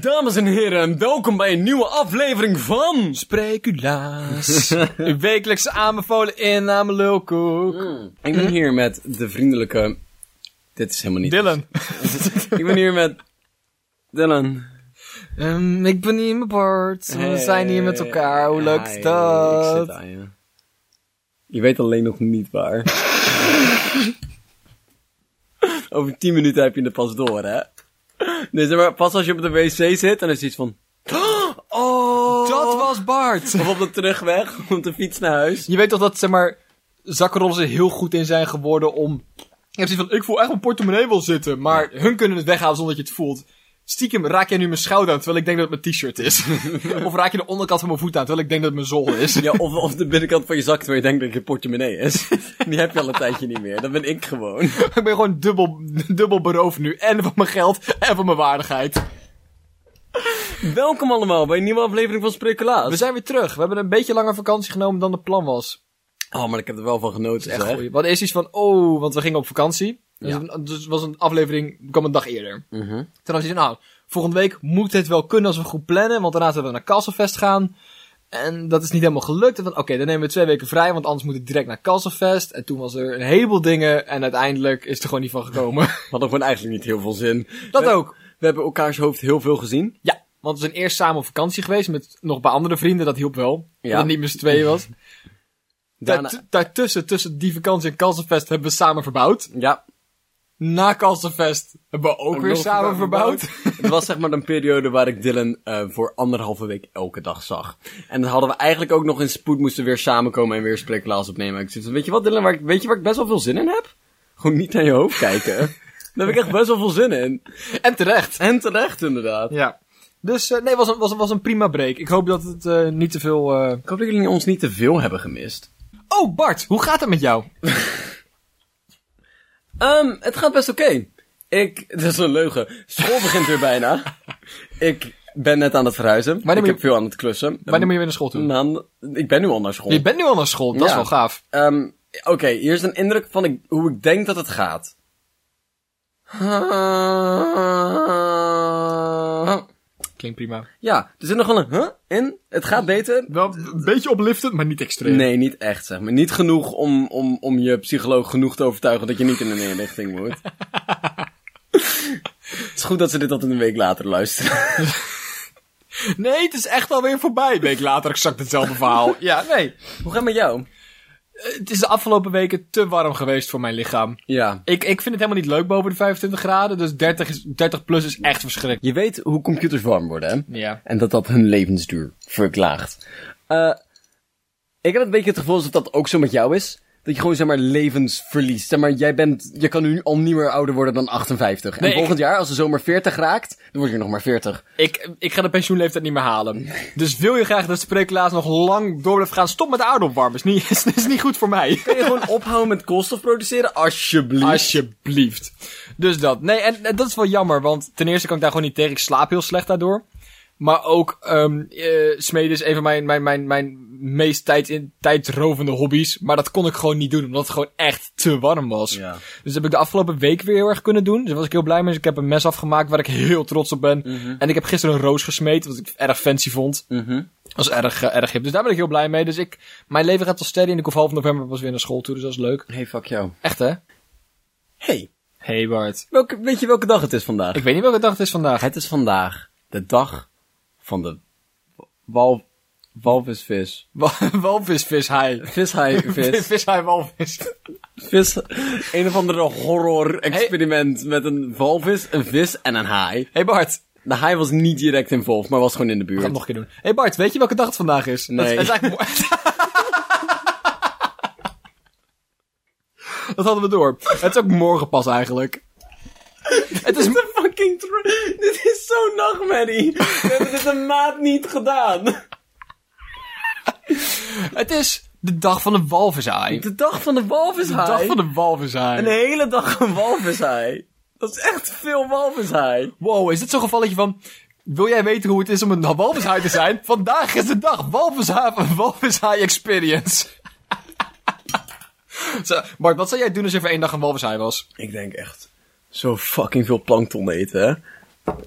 Dames en heren, welkom bij een nieuwe aflevering van... Spreculaas. Uw wekelijks aanbevolen inname lulkoek. Ik ben hier met de vriendelijke... Dit is helemaal niet... Dylan. Ik ben hier met... Dylan. Ehm, ik ben hier met Bart. We zijn hier met elkaar. Hoe leuk is dat? Ik zit aan je. Je weet alleen nog niet waar. Over 10 minuten heb je het pas door, hè? Dus zeg maar, pas als je op de wc zit, dan is iets van... Oh! Dat was Bart. Of op de terugweg, op de fiets naar huis. Je weet toch dat, zeg maar, zakkenrollers er heel goed in zijn geworden om... Je hebt zoiets van, ik voel echt mijn portemonnee wil zitten. Maar hun kunnen het weghalen zonder dat je het voelt. Stiekem raak jij nu mijn schouder aan, terwijl ik denk dat het mijn t-shirt is. of raak je de onderkant van mijn voet aan, terwijl ik denk dat het mijn zool is. Ja, of, of de binnenkant van je zak, terwijl je denkt dat je portemonnee is. Die heb je al een tijdje niet meer. Dat ben ik gewoon. ik ben gewoon dubbel, dubbel beroofd nu. En van mijn geld, en van mijn waardigheid. Welkom allemaal bij een nieuwe aflevering van Spreculaas. We zijn weer terug. We hebben een beetje langer vakantie genomen dan de plan was. Oh, maar ik heb er wel van genoten, Echt hadden eerst iets van, oh, want we gingen op vakantie. Dus, Ja. een- dus het was een aflevering, kwam een dag eerder. Mhm. Toen had hij nou, volgende week moet het wel kunnen als we goed plannen, want daarna zullen we naar Castlefest gaan. En dat is niet helemaal gelukt. En dan, oké, dan nemen we twee weken vrij, want anders moet ik direct naar Castlefest. En toen was er een heleboel dingen en uiteindelijk is het er gewoon niet van gekomen. We hadden gewoon eigenlijk niet heel veel zin. dat We- ook. We hebben elkaars hoofd heel veel gezien. Ja, want we zijn eerst samen op vakantie geweest met nog bij andere vrienden, dat hielp wel. Ja. Dat het niet met z'n tweeën was. Daarna, Daart- Daartussen, tussen die vakantie en Castlefest hebben we samen verbouwd. ja, Na Castlefest hebben we ook, weer samen verbouwd. verbouwd. het was zeg maar een periode waar ik Dylan eh, voor anderhalve week elke dag zag. En dan hadden we eigenlijk ook nog in spoed moesten weer samenkomen en weer Spreculaas opnemen. Ik zit weet je wat Dylan, waar ik, weet je waar ik best wel veel zin in heb? Gewoon niet naar je hoofd kijken. Daar heb ik echt best wel veel zin in. En terecht. En terecht inderdaad. Ja. Dus eh, nee, was een, was, een- was een prima break. Ik hoop dat het eh, niet te veel... Ik hoop dat jullie ons niet te veel hebben gemist. Oh, Bart, hoe gaat het met jou? Ehm, het gaat best oké. Ik, dat is een leugen. School begint weer bijna. Ik ben net aan het verhuizen. Wanneer ik heb veel aan het klussen. Wanneer moet je weer naar school toe? Nou, ik ben nu al naar school. Je bent nu al naar school, dat is wel gaaf. Ehm, Oké, hier is een indruk van ik, hoe ik denk dat het gaat. Klinkt prima. Ja, er zit nog wel een huh in. Het gaat beter. Wel een beetje opliftend, maar niet extreem. Nee, niet echt, zeg maar. Niet genoeg om, om, om je psycholoog genoeg te overtuigen dat je niet in een inrichting moet. Het is goed dat ze dit altijd een week later luisteren. Nee, het is echt alweer voorbij. Een week later exact hetzelfde verhaal. Ja, nee. Hoe gaat het met jou? Het is de afgelopen weken te warm geweest voor mijn lichaam. Ja. Ik, ik vind het helemaal niet leuk boven de 25 graden. Dus 30, is, 30 plus is echt verschrikkelijk. Je weet hoe computers warm worden, hè? Ja. En dat dat hun levensduur verklaagt. Eh, ik heb een beetje het gevoel alsof dat ook zo met jou is. Dat je gewoon, zeg maar, levens verliest. Zeg maar, jij bent, je kan nu al niet meer ouder worden dan 58. Nee, en volgend jaar, als de zomer 40 raakt, dan word je nog maar 40. Ik, ik ga de pensioenleeftijd niet meer halen. Dus wil je graag dat Spreeklaas nog lang door blijft gaan, stop met de. Is niet, is, is niet goed voor mij. Kun je gewoon ophouden met koolstof produceren? Alsjeblieft. Alsjeblieft. Dus dat. Nee, en, en dat is wel jammer, want ten eerste kan ik daar gewoon niet tegen. Ik slaap heel slecht daardoor. Maar ook, ehm eh smeden is een van mijn, mijn, mijn, mijn meest tijd in, tijdrovende hobby's. Maar dat kon ik gewoon niet doen, omdat het gewoon echt te warm was. Ja. Dus dat heb ik de afgelopen week weer heel erg kunnen doen. Dus daar was ik heel blij mee. Dus ik heb een mes afgemaakt waar ik heel trots op ben. Mhm. En ik heb gisteren een roos gesmeed, wat ik erg fancy vond. Mhm. Dat was erg, eh, erg hip. Dus daar ben ik heel blij mee. Dus ik, mijn leven gaat wel steady en ik hoef half november pas weer naar school toe. Dus dat is leuk. Hey, fuck jou. Echt hè? Hey, Hey Bart. welke, weet je welke dag het is vandaag? Ik weet niet welke dag het is vandaag. Het is vandaag de dag van de wal, walvisvis. Wa- Walvis, vis, haai. Vishaai, vis. Vis, haai, walvis. vis. Een of andere horror experiment met een walvis, een vis en een haai. Hey Bart. De haai was niet direct involved, maar was gewoon in de Ik ga het buurt. nog een keer doen. Hey Bart, weet je welke dag het vandaag is? Nee. Dat, is- dat is dat hadden we door. Het is ook morgen pas eigenlijk. Het is... De Dit is zo'n nachtmerrie. We hebben dit een maand niet gedaan. Het is de dag van de walvishaai. De De dag van de walvishaai. dag van de walvishaai. Een hele dag een walvishaai. Dat is echt veel walvishaai. Wow, is dit zo'n gevalletje van... Wil jij weten hoe het is om een walvishaai te zijn? Vandaag is de dag. Walvishaai, walvishaai experience. Zo, Bart, wat zou jij doen als je voor één dag een walvishaai was? Ik denk echt zo fucking veel plankton eten, hè.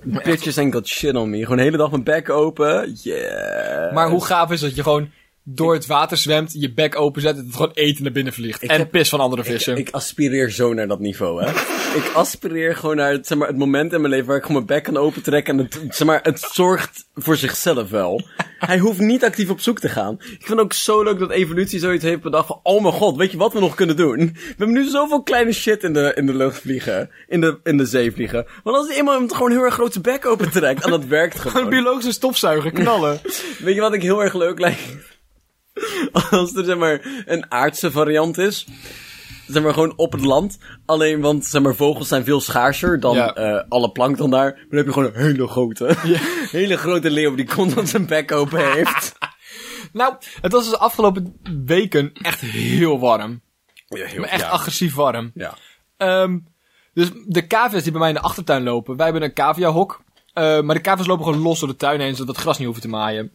Bitches ain't got shit on me. Gewoon de hele dag mijn bek open. Yeah. Maar hoe gaaf is dat je gewoon door het water zwemt, je bek openzet en het gewoon eten naar binnen vliegt. en heb- pis van andere vissen. Ik, ik aspireer zo naar dat niveau, hè. ik aspireer gewoon naar het, zeg maar, het moment in mijn leven waar ik gewoon mijn bek kan opentrekken. En het, zeg maar, het zorgt voor zichzelf wel. Hij hoeft niet actief op zoek te gaan. Ik vind het ook zo leuk dat evolutie zoiets heeft bedacht van... Oh mijn god, weet je wat we nog kunnen doen? We hebben nu zoveel kleine shit in de, in de lucht vliegen. In de, in de zee vliegen. Want als iemand gewoon heel erg zijn bek opentrekt... En dat werkt Gewoon gewoon. biologische stofzuiger, knallen. Weet je wat ik heel erg leuk lijkt? Als er zeg maar een aardse variant is. Zeg maar gewoon op het land. Alleen want zeg maar vogels zijn veel schaarser dan Ja. eh, alle plankton daar. Maar dan heb je gewoon een hele grote. hele grote leeuw die constant zijn bek open heeft. nou, het was dus de afgelopen weken echt heel warm. Ja, heel, Maar echt agressief warm. Ja. Ehm, dus de cavia's die bij mij in de achtertuin lopen. Wij hebben een caviahok. Eh, maar de cavia's lopen gewoon los door de tuin heen, zodat het gras niet hoeft te maaien.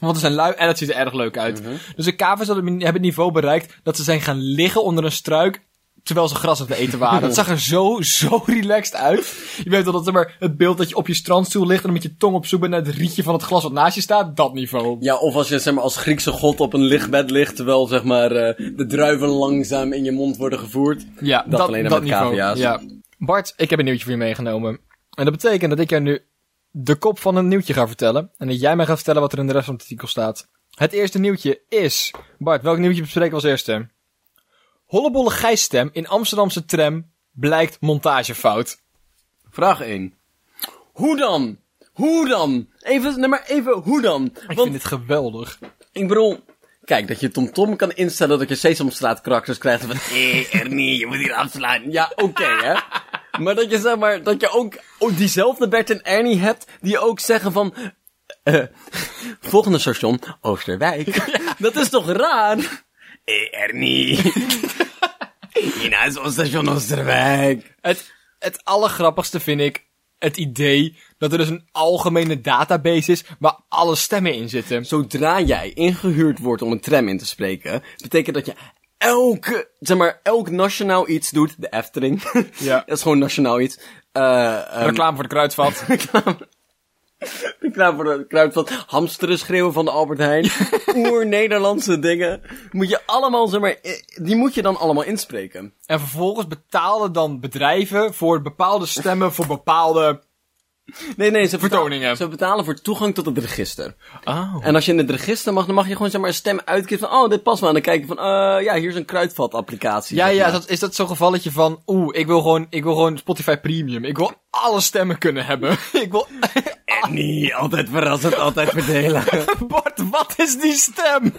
Want ze zijn lui en het ziet er erg leuk uit. Dus de hadden- hebben het niveau bereikt dat ze zijn gaan liggen onder een struik. Terwijl ze gras aan het eten waren. Het zag er zo, zo relaxed uit. Je weet wel dat zeg maar, het beeld dat je op je strandstoel ligt en dan met je tong op zoek bent naar het rietje van het glas wat naast je staat. Dat niveau. ja, of als je zeg maar als Griekse god op een lichtbed ligt. Terwijl zeg maar eh, de druiven langzaam in je mond worden gevoerd. Ja, Dat alleen dan met cavia's. Ja. Bart, ik heb een nieuwtje voor je meegenomen. En dat betekent dat ik jou nu de kop van een nieuwtje ga vertellen. En dat jij mij gaat vertellen wat er in de rest van het artikel staat. Het eerste nieuwtje is... Bart, welk nieuwtje bespreken we als eerste? Hollebolle gijsstem in Amsterdamse tram blijkt montagefout. Vraag 1. Hoe dan? Hoe dan? Even, nee maar even, hoe dan? Ik Want vind dit geweldig. Ik bedoel, kijk, dat je TomTom kan instellen dat je Sesamstraat karakters krijgt van, eh, Ernie, je moet hier afsluiten. Ja, oké, hè. Maar dat je zeg maar, dat je ook, ook diezelfde Bert en Ernie hebt, die ook zeggen van, eh, volgende station, Oosterwijk. Dat is toch raar? Eh, Ernie. Hierna is ons station Oosterwijk. Het, het allergrappigste vind ik het idee dat er dus een algemene database is waar alle stemmen in zitten. Zodra jij ingehuurd wordt om een tram in te spreken, betekent dat je elke, zeg maar, elk nationaal iets doet. De Efteling. Ja. dat is gewoon nationaal iets. Ehm, Reclame voor de kruidvat. reclame voor de kruidvat. Hamsteren schreeuwen van de Albert Heijn. Oer-Nederlandse dingen. Moet je allemaal, zeg maar, eh, die moet je dan allemaal inspreken. En vervolgens betalen dan bedrijven voor bepaalde stemmen voor bepaalde... Nee, nee, ze Vertoningen. betalen, ze betalen voor toegang tot het register. Oh. En als je in het register mag, dan mag je gewoon zeg maar een stem uitkiezen van, oh, dit past wel. En dan kijk je van, eh, ja, hier is een kruidvat-applicatie. Ja, zeg ja, maar. dat, is dat zo'n gevalletje van, oeh, ik wil gewoon, ik wil gewoon Spotify Premium. Ik wil alle stemmen kunnen hebben. ik wil... En niet altijd verrassend, altijd verdelen. Bart, wat is die stem?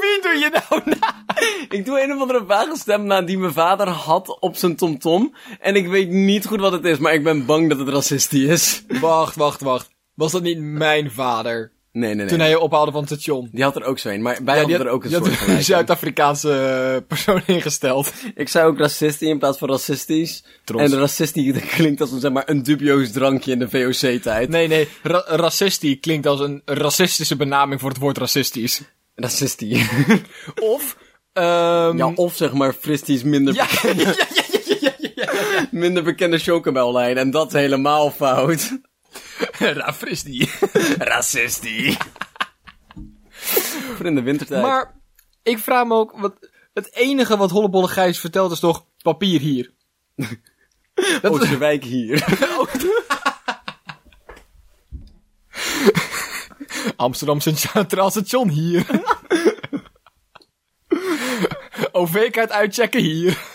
Wie doe je nou na? ik doe een of andere vage stem na die mijn vader had op zijn tomtom. En ik weet niet goed wat het is, maar ik ben bang dat het racistisch is. Wacht, wacht, wacht. Was dat niet mijn vader? Nee, nee, nee. Toen hij je ophaalde van het station. Die had er ook zo een, maar wij Ja, hadden er ook een soort had een Zuid-Afrikaanse eh, persoon ingesteld. Ik zei ook racistisch in plaats van racistisch. Trots. En racistisch klinkt als een, zeg maar, een dubieus drankje in de VOC-tijd. Nee, nee, ra racistie klinkt als een racistische benaming voor het woord racistisch racistie, of... Um... Ja, of zeg maar fristisch minder ja, bekende... ja, ja, ja, ja, Minder bekende chocomellijn. En dat helemaal fout. Rafristie. Racistie. Voor in de wintertijd. Maar ik vraag me ook... Wat, het enige wat Hollebolle Gijs vertelt is toch... Papier hier. Dat wijk hier. Oh, Amsterdam Centraal Station hier. OV-kaart uitchecken hier.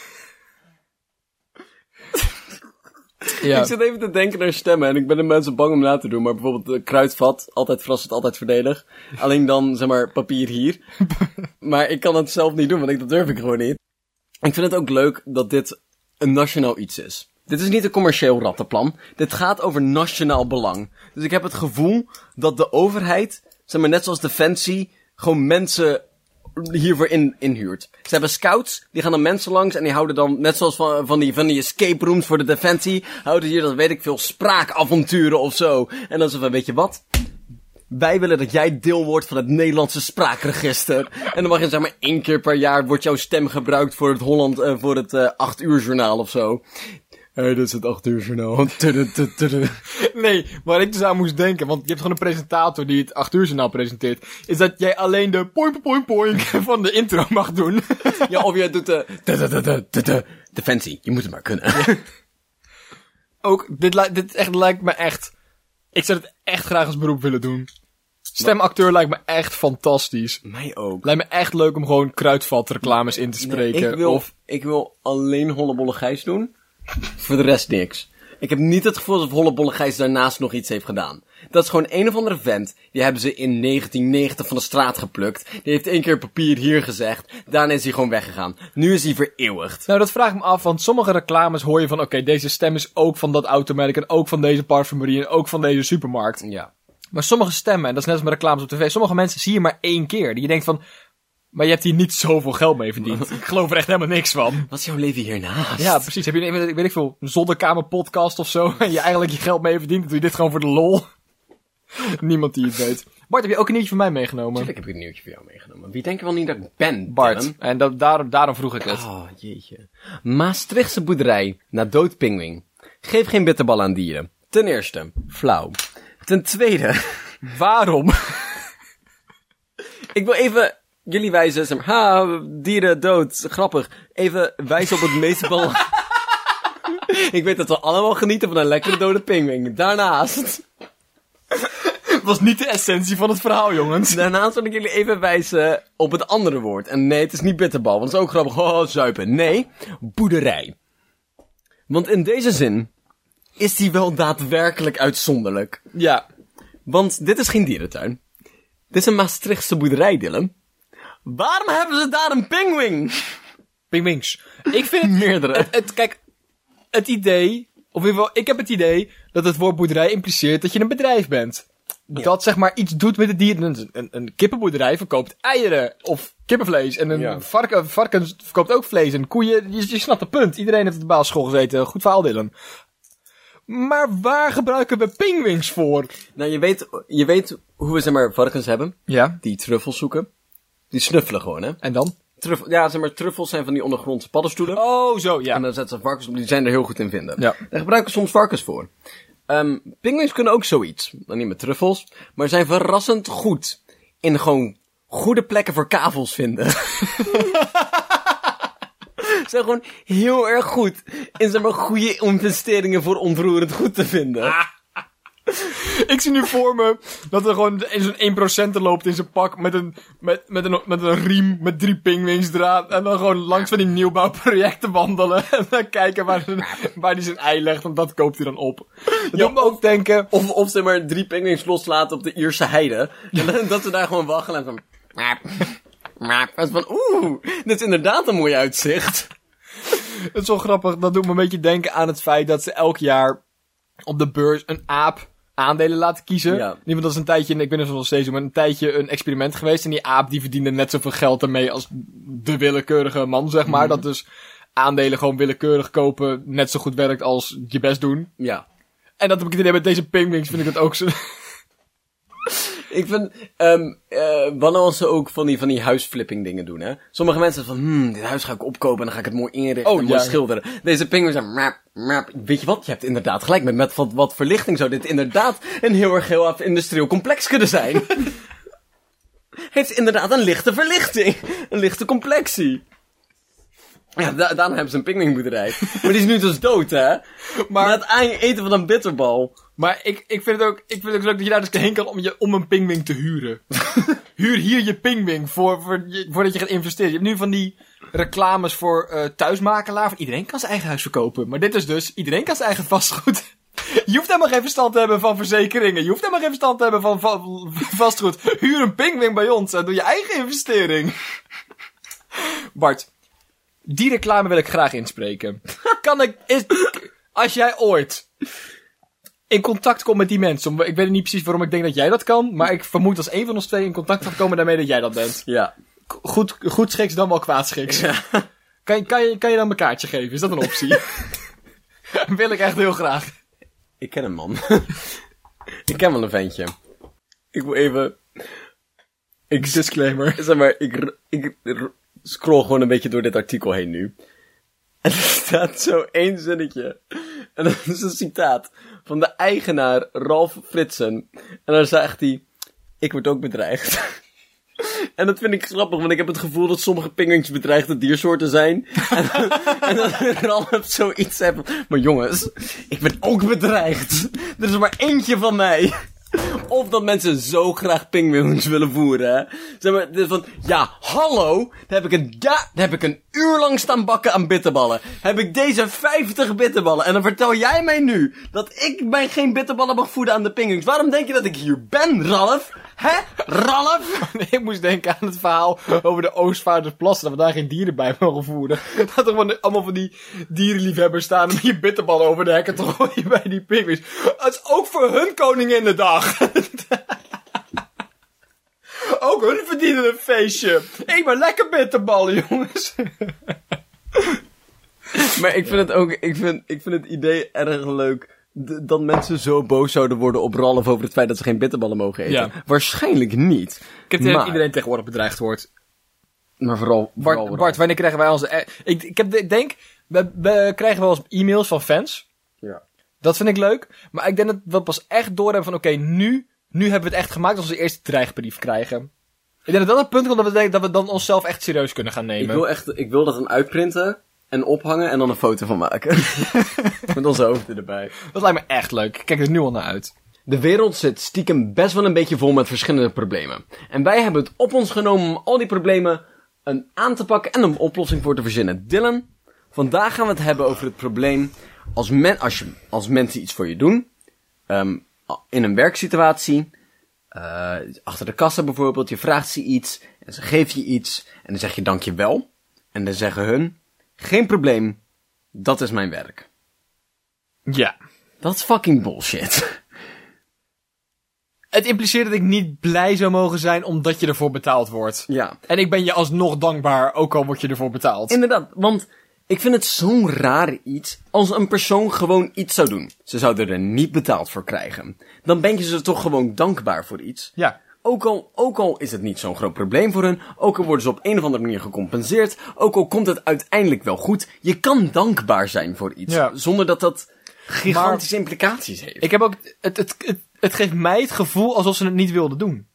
ja. Ik zit even te denken naar stemmen en ik ben de mensen bang om na te doen. Maar bijvoorbeeld kruidvat, altijd verrassend, altijd verdedig. Alleen dan, zeg maar, papier hier. maar ik kan het zelf niet doen, want ik, dat durf ik gewoon niet. Ik vind het ook leuk dat dit een nationaal iets is. Dit is niet een commercieel rattenplan. Dit gaat over nationaal belang. Dus ik heb het gevoel dat de overheid, zeg maar net zoals Defensie, gewoon mensen hiervoor in, inhuurt. Ze hebben scouts, die gaan dan mensen langs en die houden dan, net zoals van, van, die, van die escape rooms voor de defensie, houden hier, dat weet ik veel, spraakavonturen of zo. En dan het van, weet je wat? Wij willen dat jij deel wordt van het Nederlandse spraakregister. En dan mag je zeg maar één keer per jaar wordt jouw stem gebruikt voor het Holland, eh, voor het eh 8 uur journaal of zo. Hé, dit is het 8 uur journaal. Nee, waar ik dus aan moest denken, want je hebt gewoon een presentator die het 8 uur journaal presenteert, is dat jij alleen de poink poink poink van de intro mag doen. Ja, of jij doet de... Defensie, je moet het maar kunnen. Ook, dit, li- dit echt lijkt me echt, ik zou het echt graag als beroep willen doen. Stemacteur lijkt me echt fantastisch. Mij ook. Lijkt me echt leuk om gewoon kruidvat reclames in te spreken. ik, wil, Of, ik wil alleen Hollebolle Gijs doen. Voor de rest niks. Ik heb niet het gevoel dat Hollebolle Gijs daarnaast nog iets heeft gedaan. Dat is gewoon een of andere vent. Die hebben ze in 1990 van de straat geplukt. Die heeft één keer papier hier gezegd. Daarna is hij gewoon weggegaan. Nu is hij vereeuwigd. nou, dat vraag ik me af, want sommige reclames hoor je van, oké, deze stem is ook van dat automerk en ook van deze parfumerie en ook van deze supermarkt. Ja. Maar sommige stemmen, en dat is net als met reclames op tv, sommige mensen zie je maar één keer. Die je denkt van, maar je hebt hier niet zoveel geld mee verdiend. ik geloof er echt helemaal niks van. Wat is jouw leven hiernaast? Ja, precies. Heb je een, weet ik veel, een zolderkamer podcast of zo, en je eigenlijk je geld mee verdient, dan doe je dit gewoon voor de lol. Niemand die het weet. Bart, heb je ook een nieuwtje van mij meegenomen? Tuurlijk heb ik een nieuwtje voor jou meegenomen. Wie denkt wel niet dat ik ben, Bart. Dylan? En dat, daarom, daarom vroeg ik het. Oh, jeetje. Maastrichtse boerderij na dood pinguïn. Geef geen bitterbal aan dieren. Ten eerste, flauw. Ten tweede, Waarom? ik wil even jullie wijzen, zeg maar, ha, dieren dood, grappig. Even wijzen op het meest bal... ik weet dat we allemaal genieten van een lekkere dode pinguïn. Daarnaast, was niet de essentie van het verhaal, jongens. daarnaast wil ik jullie even wijzen op het andere woord. En nee, het is niet bitterbal, want het is ook grappig. Oh, zuipen. Nee, boerderij. Want in deze zin is die wel daadwerkelijk uitzonderlijk. Ja. Want dit is geen dierentuin. Dit is een Maastrichtse boerderij, Dylan. Waarom hebben ze daar een pinguïn? Pingwings. Ik vind het... Meerdere. het, het- kijk, het idee, of in ieder geval, ik heb het idee dat het woord boerderij impliceert dat je een bedrijf bent. Dat zeg maar iets doet met het dier. Een, een, een kippenboerderij verkoopt eieren of kippenvlees. En een Ja. varken, varken verkoopt ook vlees. En koeien, je, je snapt het punt. Iedereen heeft op de basisschool gezeten. Goed verhaal, Dylan. Maar waar gebruiken we pingwings voor? Nou, je weet, je weet hoe we zeg maar varkens hebben. Ja. Die truffels zoeken. Die snuffelen gewoon, hè. En dan? Truffel, ja, zeg maar, truffels zijn van die ondergrondse paddenstoelen. Oh, zo, ja. En dan zetten ze varkens op, die zijn er heel goed in vinden. Ja. Daar gebruiken soms varkens voor. Ehm pinguïns kunnen ook zoiets. Dan niet met truffels, maar zijn verrassend goed in gewoon goede plekken voor kavels vinden. Ze zijn gewoon heel erg goed in zeg maar goede investeringen voor ontroerend goed te vinden. Ik zie nu voor me dat er gewoon zo'n 1% loopt in zijn pak met een, met, met, een, met een riem met drie pingwings draad. En dan gewoon langs van die nieuwbouwprojecten wandelen. En dan kijken waar, waar hij zijn ei legt, want dat koopt hij dan op. Dat doet me ook denken... Of, of zeg maar drie pinguïns loslaten op de Ierse heide. En dan- dat ze daar gewoon wachten en van... En van, oeh, dit is inderdaad een mooi uitzicht. Het is wel grappig, dat doet me een beetje denken aan het feit dat ze elk jaar op de beurs een aap aandelen laten kiezen. Ja. In ieder geval, dat is een tijdje, ik of het nog steeds, maar een tijdje een experiment geweest. En die aap die verdiende net zoveel geld ermee als de willekeurige man, zeg maar. Dat dus aandelen gewoon willekeurig kopen net zo goed werkt als je best doen. Ja. En dat heb ik het idee met deze pingwings, vind ik dat ook zo. Ik vind, ehm eh wanneer als ze ook van die, van die huisflipping dingen doen, hè. Sommige mensen van, hmm, dit huis ga ik opkopen en dan ga ik het mooi inrichten Oh, en mooi ja. schilderen. Deze pinguïns zijn, map, map. Weet je wat? Je hebt inderdaad gelijk. Met, met wat, wat verlichting zou dit inderdaad een heel erg heel af industrieel complex kunnen zijn. Heeft inderdaad een lichte verlichting. Een lichte complexie. Ja, da daarom hebben ze een pinguïnboerderij. maar die is nu dus dood, hè? Maar het aan eten van een bitterbal. Maar ik, ik vind het ook, ik vind het ook leuk dat je daar dus heen kan om, je, om een pingwing te huren. Huur hier je pingwing voor, voor, voordat je gaat investeren. Je hebt nu van die reclames voor eh thuismakelaar. Van iedereen kan zijn eigen huis verkopen. Maar dit is dus, iedereen kan zijn eigen vastgoed. Je hoeft helemaal geen verstand te hebben van verzekeringen. Je hoeft helemaal geen verstand te hebben van va- vastgoed. Huur een pingwing bij ons en doe je eigen investering. Bart, die reclame wil ik graag inspreken. Kan ik, is, als jij ooit in contact komt met die mensen. Ik weet niet precies waarom ik denk dat jij dat kan. Maar ik vermoed als een van ons twee in contact gaat komen daarmee dat jij dat bent. Ja. Goed, goed schiks dan wel kwaad schiks. Kan, je- kan, je, kan je dan mijn kaartje geven? Is dat een optie? Wil ik echt heel graag. Ik ken een man. ik ken wel een ventje. Ik wil even... Ik, Disclaimer. zeg maar, ik, ik scroll gewoon een beetje door dit artikel heen nu. En er staat zo één zinnetje. En dat is een citaat van de eigenaar Ralf Fritsen. En dan zegt hij, ik word ook bedreigd. En dat vind ik grappig, want ik heb het gevoel dat sommige pinguïntjes bedreigde diersoorten zijn. En, en dat Ralf zoiets van, maar jongens, ik ben ook bedreigd. Er is maar eentje van mij. Of dat mensen zo graag pinguïns willen voeren, hè. Zeg maar, van, ja, hallo, daar heb ik een, ja, heb ik een uur lang staan bakken aan bitterballen. Heb ik deze 50 bitterballen. En dan vertel jij mij nu dat ik mij geen bitterballen mag voeden aan de pinguïns. Waarom denk je dat ik hier ben, Ralf? Hè? Ralf? ik moest denken aan het verhaal over de Oostvaardersplassen, dat we daar geen dieren bij mogen voeren. Dat er allemaal van die dierenliefhebbers staan om je bitterballen over de hekken te gooien bij die pinguïns. Het is ook voor hun koninginnedag. ook hun verdienen een feestje. Ik ben lekker bitterballen, jongens. Maar ik vind het ook, ik vind, ik vind het idee erg leuk. D- Dat mensen zo boos zouden worden op Ralf over het feit dat ze geen bitterballen mogen eten. Ja. Waarschijnlijk niet. Ik heb dat Maar- iedereen tegenwoordig bedreigd wordt. Maar vooral, Bart, vooral Bart wanneer krijgen wij onze... eh, Ik, ik, heb, ik denk, we, we krijgen wel eens e-mails van fans. Ja. Dat vind ik leuk. Maar ik denk dat we pas echt doorhebben van... Oké, nu, nu hebben we het echt gemaakt als we de eerste dreigbrief krijgen. Ik denk dat dat het punt komt dat we, denken dat we dan onszelf echt serieus kunnen gaan Ik nemen. wil echt, ik wil dat hem uitprinten en ophangen en dan een foto van maken. Met onze hoofden erbij. Dat lijkt me echt leuk. Ik kijk er nu al naar uit. De wereld zit stiekem best wel een beetje vol met verschillende problemen. En wij hebben het op ons genomen om al die problemen een aan te pakken en een oplossing voor te verzinnen. Dylan, vandaag gaan we het hebben over het probleem als, men, als, je, als mensen iets voor je doen, ehm, in een werksituatie, eh, achter de kassa bijvoorbeeld, je vraagt ze iets en ze geven je iets en dan zeg je dankjewel. En dan zeggen hun, geen probleem, dat is mijn werk. Ja. Dat is fucking bullshit. Het impliceert dat ik niet blij zou mogen zijn omdat je ervoor betaald wordt. ja. En ik ben je alsnog dankbaar, ook al word je ervoor betaald. Inderdaad, want ik vind het zo'n raar iets als een persoon gewoon iets zou doen. Ze zouden er niet betaald voor krijgen. Dan ben je ze toch gewoon dankbaar voor iets. Ja. Ook al, ook al is het niet zo'n groot probleem voor hun, ook al worden ze op een of andere manier gecompenseerd, ook al komt het uiteindelijk wel goed, je kan dankbaar zijn voor iets. Ja. Zonder dat dat gigantische implicaties heeft. Ik heb ook, het, het, het, het geeft mij het gevoel alsof ze het niet wilden doen.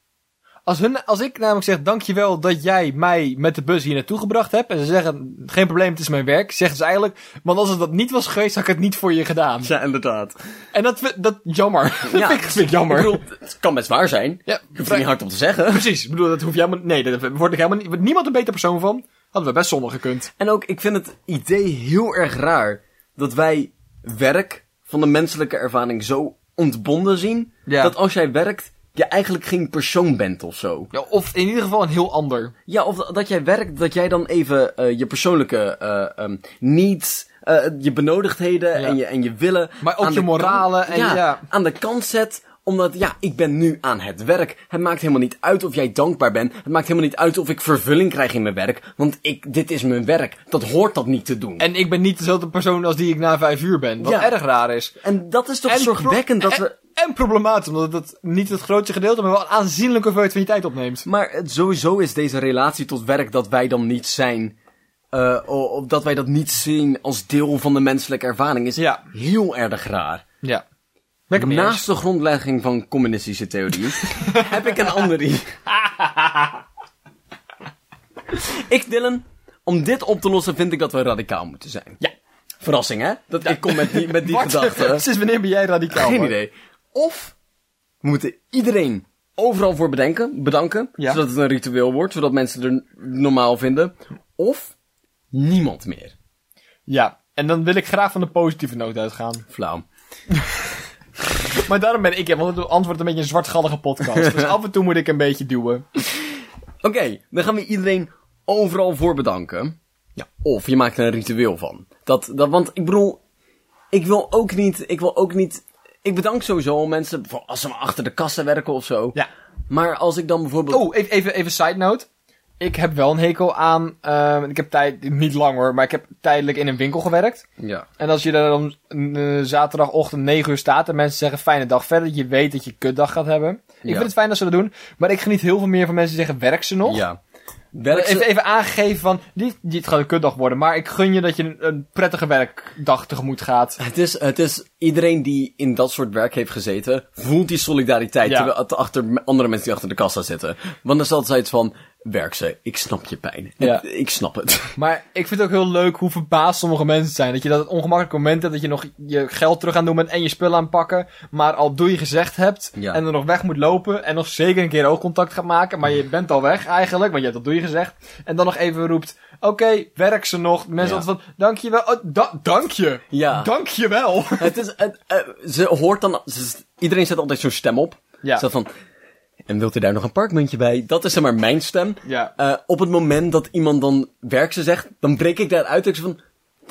Als, hun, als ik namelijk zeg, dankjewel dat jij mij met de bus hier naartoe gebracht hebt. En ze zeggen, geen probleem, het is mijn werk. Zeggen ze eigenlijk, want als het dat niet was geweest, had ik het niet voor je gedaan. ja, inderdaad. En dat, dat jammer. Dat Ja, vind ik, vind ik jammer. Ik bedoel, het kan best waar zijn. ja, Je hoeft er niet hard om te zeggen. precies. Ik bedoel, dat hoef je helemaal, nee, daar word ik helemaal niet, wordt niemand een beter persoon van. Hadden we best zonder gekund. En ook, ik vind het idee heel erg raar dat wij werk van de menselijke ervaring zo ontbonden zien. Ja. Dat als jij werkt, je eigenlijk geen persoon bent of zo. Ja, of in ieder geval een heel ander. Ja, of dat jij werkt, dat jij dan even eh, je persoonlijke ehm, needs, eh, je benodigdheden Ja. en, je, en je willen... Maar ook je moralen kant- en ja. aan de kant zet omdat, ja, ik ben nu aan het werk. Het maakt helemaal niet uit of jij dankbaar bent. Het maakt helemaal niet uit of ik vervulling krijg in mijn werk. Want ik, dit is mijn werk. Dat hoort dat niet te doen. En ik ben niet dezelfde persoon als die ik na vijf uur ben. Wat Ja. erg raar is. En dat is toch En zorgwekkend dat en, we... En problematisch, omdat het niet het grootste gedeelte, maar wel een aanzienlijke hoeveelheid van je tijd opneemt. Maar het, sowieso is deze relatie tot werk dat wij dan niet zijn... eh, o- of dat wij dat niet zien als deel van de menselijke ervaring is Ja. heel erg raar. Ja. Naast de grondlegging van communistische theorie heb ik een andere. ik, Dylan, om dit op te lossen vind ik dat we radicaal moeten zijn. Ja. Verrassing, hè? Dat ik kom met die, met die gedachte. Sinds wanneer ben jij radicaal? Geen idee. Of we moeten iedereen overal voor bedenken, bedanken, Ja. zodat het een ritueel wordt, zodat mensen het er normaal vinden. Of niemand meer. Ja. En dan wil ik graag van de positieve noot uitgaan. Flauw. Maar daarom ben ik, want het antwoord een beetje een zwartgallige podcast. dus af en toe moet ik een beetje duwen. Oké, dan gaan we iedereen overal voor bedanken. Ja. Of je maakt er een ritueel van. Dat, dat, want ik bedoel, ik wil ook niet, ik wil ook niet, ik bedank sowieso mensen, als ze maar achter de kassa werken of zo. Ja. Maar als ik dan bijvoorbeeld... Oh, even, even, even side note. Ik heb wel een hekel aan, ehm, ik heb tijd, niet lang hoor, maar ik heb tijdelijk in een winkel gewerkt. Ja. En als je daar om eh, zaterdagochtend 9 uur staat en mensen zeggen fijne dag verder, je weet dat je kutdag gaat hebben. Ik Ja. vind het fijn dat ze dat doen, maar ik geniet heel veel meer van mensen die zeggen werk ze nog. Ja. werk ze- Even, even aangegeven van, niet gaat een kutdag worden, maar ik gun je dat je een, een prettige werkdag tegemoet gaat. Het is, het is iedereen die in dat soort werk heeft gezeten, voelt die solidariteit Ja. achter andere mensen die achter de kassa zitten. Want er is altijd van, werk ze, ik snap je pijn. Ja. Ik, snap het. Maar ik vind het ook heel leuk hoe verbaasd sommige mensen zijn. Dat je dat het ongemakkelijke moment hebt dat je nog je geld terug aan doen bent en je spullen aanpakken. Maar al doe je gezegd hebt Ja. en er nog weg moet lopen en nog zeker een keer oogcontact gaat maken. Maar je bent al weg eigenlijk, want je hebt dat doe je gezegd. En dan nog even roept, oké, werk ze nog. Mensen Ja. altijd van, dankjewel. Oh, da dank je. Ja. Dankjewel. het is, het, eh, ze hoort dan, ze- iedereen zet altijd zo'n stem op. Ja. Zo van, en wilt u daar nog een parkmuntje bij? Dat is zeg maar mijn stem. Ja. Eh, op het moment dat iemand dan werk ze zegt, dan breek ik daaruit. Ik zeg van,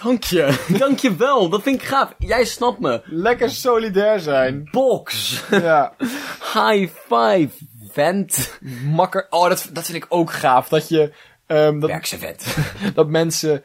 dank je, dank je wel, dat vind ik gaaf. Jij snapt me. Lekker solidair zijn. Box. Ja. High five, vent. Makker. Oh, dat, dat vind ik ook gaaf. Dat je, ehm dat, Werk ze vet. dat mensen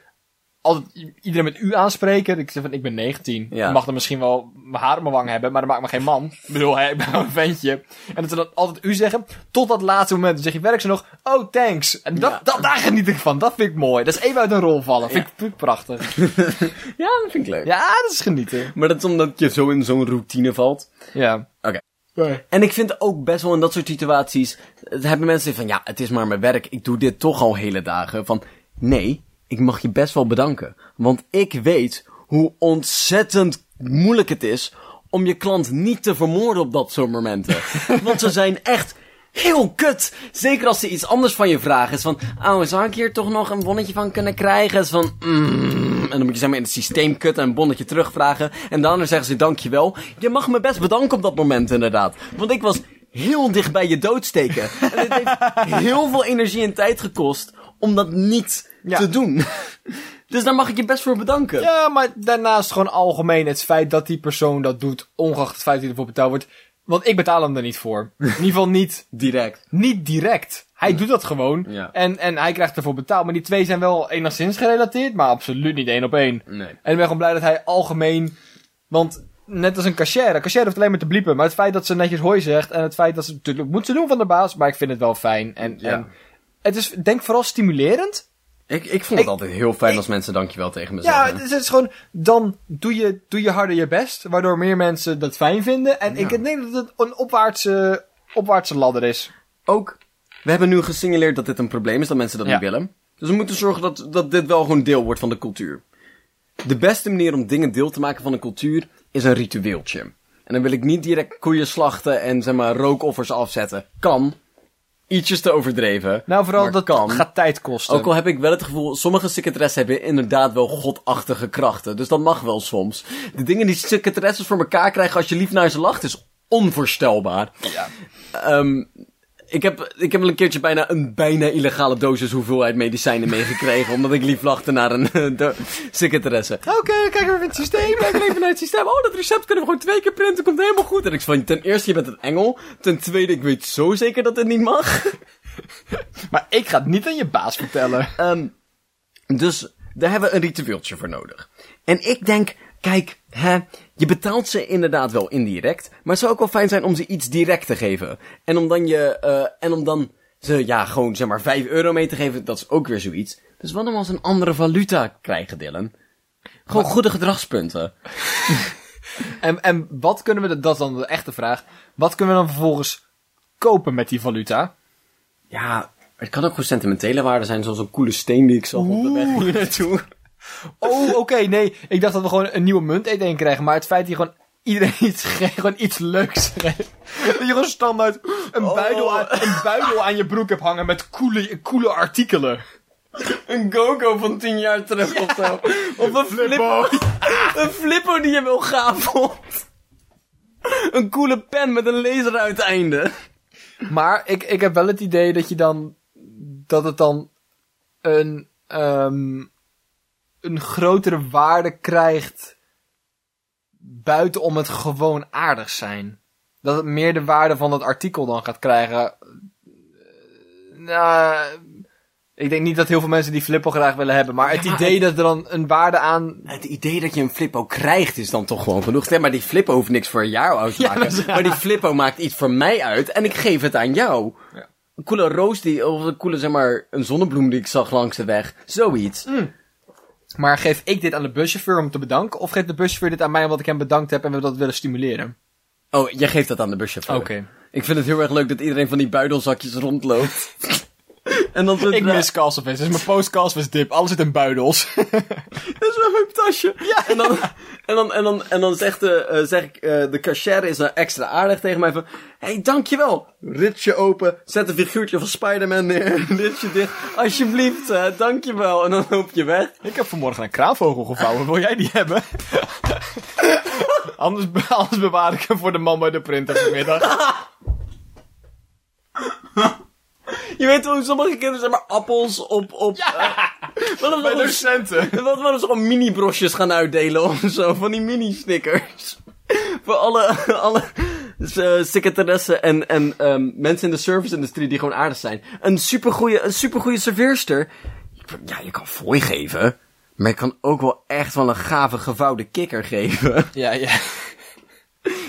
altijd iedereen met u aanspreken. Ik zeg van, ik ben 19. Ja. Ik mag dan misschien wel mijn haar op mijn wang hebben, maar dat maakt me geen man. Ik bedoel, hè, ik ben wel een ventje. En dat ze dan altijd u zeggen, tot dat laatste moment. Dan zeg je, werk ze nog, oh, thanks. En dat, Ja. dat, daar geniet ik van. Dat vind ik mooi. Dat is even uit een rol vallen. Vind, ik, vind ik prachtig. Ja, dat vind ik leuk. Ja, dat is genieten. Maar dat is omdat je zo in zo'n routine valt. Ja. Oké. Nee. En ik vind ook best wel in dat soort situaties, hebben mensen van, ja, het is maar mijn werk, ik doe dit toch al hele dagen. Van, nee, ik mag je best wel bedanken. Want ik weet hoe ontzettend moeilijk het is om je klant niet te vermoorden op dat soort momenten. Want ze zijn echt heel kut. Zeker als ze iets anders van je vragen. Is van, oh, zou ik hier toch nog een bonnetje van kunnen krijgen? Is van, mm, en dan moet je zeg maar in het systeem kutten en een bonnetje terugvragen. En daarna zeggen ze dankjewel. Je mag me best bedanken op dat moment inderdaad. Want ik was heel dicht bij je doodsteken. en het heeft heel veel energie en tijd gekost om dat niet Ja. te doen. dus daar mag ik je best voor bedanken. Ja, maar daarnaast gewoon algemeen het feit dat die persoon dat doet, ongeacht het feit dat hij ervoor betaald wordt. Want ik betaal hem er niet voor. In ieder geval niet, Direct. niet direct. Hij doet dat gewoon. Ja. En, en hij krijgt ervoor betaald. Maar die twee zijn wel enigszins gerelateerd, maar absoluut niet één op één. Nee. En ik ben gewoon blij dat hij algemeen... Want net als een cashier. Een cashier hoeft alleen maar te bliepen. Maar het feit dat ze netjes hooi zegt. En het feit dat ze natuurlijk moet ze doen van de baas. Maar ik vind het wel fijn. En, Ja. en het is denk vooral stimulerend. Ik, ik vond het Ik- altijd heel fijn ik- als mensen dankjewel tegen me Ja, zeggen. het is gewoon, dan doe je, doe je harder je best, waardoor meer mensen dat fijn vinden. En ik denk dat het een opwaartse, opwaartse ladder is. Ook, we hebben nu gesignaleerd dat dit een probleem is, dat mensen dat Ja. niet willen. Dus we moeten zorgen dat, dat dit wel gewoon deel wordt van de cultuur. De beste manier om dingen deel te maken van een cultuur is een ritueeltje. En dan wil ik niet direct koeien slachten en zeg maar rookoffers afzetten. Kan. Ietsjes te overdreven. Nou, vooral maar dat kan. gaat tijd kosten. Ook al heb ik wel het gevoel, sommige secretaressen hebben inderdaad wel godachtige krachten. Dus dat mag wel soms. De dingen die secretaresses voor elkaar krijgen als je lief naar ze lacht, is onvoorstelbaar. Ja. Ehm, ik, heb, ik heb wel een keertje bijna een bijna illegale dosis hoeveelheid medicijnen meegekregen. omdat ik lief lachte naar een eh, secretaresse. Oké, dan kijken we even het systeem. Kijken we even naar het systeem. Oh, dat recept kunnen we gewoon twee keer printen. Komt helemaal goed. En ik van, ten eerste, je bent een engel. Ten tweede, ik weet zo zeker dat dit niet mag. Maar ik ga het niet aan je baas vertellen. Ehm, dus daar hebben we een ritueeltje voor nodig. En ik denk, kijk, hè, je betaalt ze inderdaad wel indirect, maar het zou ook wel fijn zijn om ze iets direct te geven. En om dan je, eh, en om dan ze, ja, gewoon zeg maar 5 euro mee te geven, dat is ook weer zoiets. Dus wat dan als een andere valuta krijgen, Dylan? Gewoon goede gedragspunten. En, en wat kunnen we, dat is dan de echte vraag, wat kunnen we dan vervolgens kopen met die valuta? Ja, het kan ook gewoon sentimentele waarde zijn, zoals een coole steen die ik zag op de weg hier naartoe. Oh, oké, nee. Ik dacht dat we gewoon een nieuwe munt één krijgen, maar het feit dat je gewoon iedereen iets geeft, gewoon iets leuks geeft. Dat je gewoon standaard een, Oh. buidel, aan, een buidel aan je broek hebt hangen met coole, coole artikelen. Een go-go van 10 jaar terug of zo. Of een flippo. een flippo die je wel gaaf vond. Een coole pen met een laseruiteinde. Maar ik, ik heb wel het idee dat je dan, dat het dan een, ehm, een grotere waarde krijgt buiten om het gewoon aardig zijn. Dat het meer de waarde van het artikel dan gaat krijgen. Eh, Nou, ik denk niet dat heel veel mensen die Flippo graag willen hebben, maar het Ja, idee dat er dan een waarde aan... Het idee dat je een flippo krijgt is dan toch gewoon genoeg. Nee, maar die flippo hoeft niks voor jou uit te maken. dat is maar die flippo maakt iets voor mij uit en ik geef het aan jou. Ja. een coole roos die, of een coole, zeg maar, een zonnebloem die ik zag langs de weg. Zoiets. Maar geef ik dit aan de buschauffeur om te bedanken? Of geeft de buschauffeur dit aan mij omdat ik hem bedankt heb en we dat willen stimuleren? Oh, jij geeft dat aan de buschauffeur. Oké. Ik vind het heel erg leuk dat iedereen van die buidelzakjes rondloopt. en dan Ik mis Calsofis. Dit is mijn post Calsofis dip. Alles zit in buidels. Dat is wel mijn tasje. En dan, en dan, en dan, en dan zegt de, eh, zeg ik, eh, de cashier is nou extra aardig tegen mij van, hey, dankjewel. Ritsje open, zet een figuurtje van Spider-Man neer, ritsje dicht. Alsjeblieft, uh, dankjewel. En dan loop je weg. ik heb vanmorgen een kraanvogel gevouwen. Wil jij die hebben? anders, anders bewaar ik hem voor de man bij de printer vanmiddag. Je weet hoe sommige kinderen zeg maar appels op, op, ja. wat Bij docenten. Wat we gewoon mini-brosjes gaan uitdelen of zo, van die mini-stickers. Voor alle, alle uh, secretaressen en, en um, mensen in de service-industrie die gewoon aardig zijn. Een supergoeie, een supergoeie serveerster. Ja, je kan fooi geven. Maar je kan ook wel echt wel een gave gevouwde kikker geven. Ja, ja.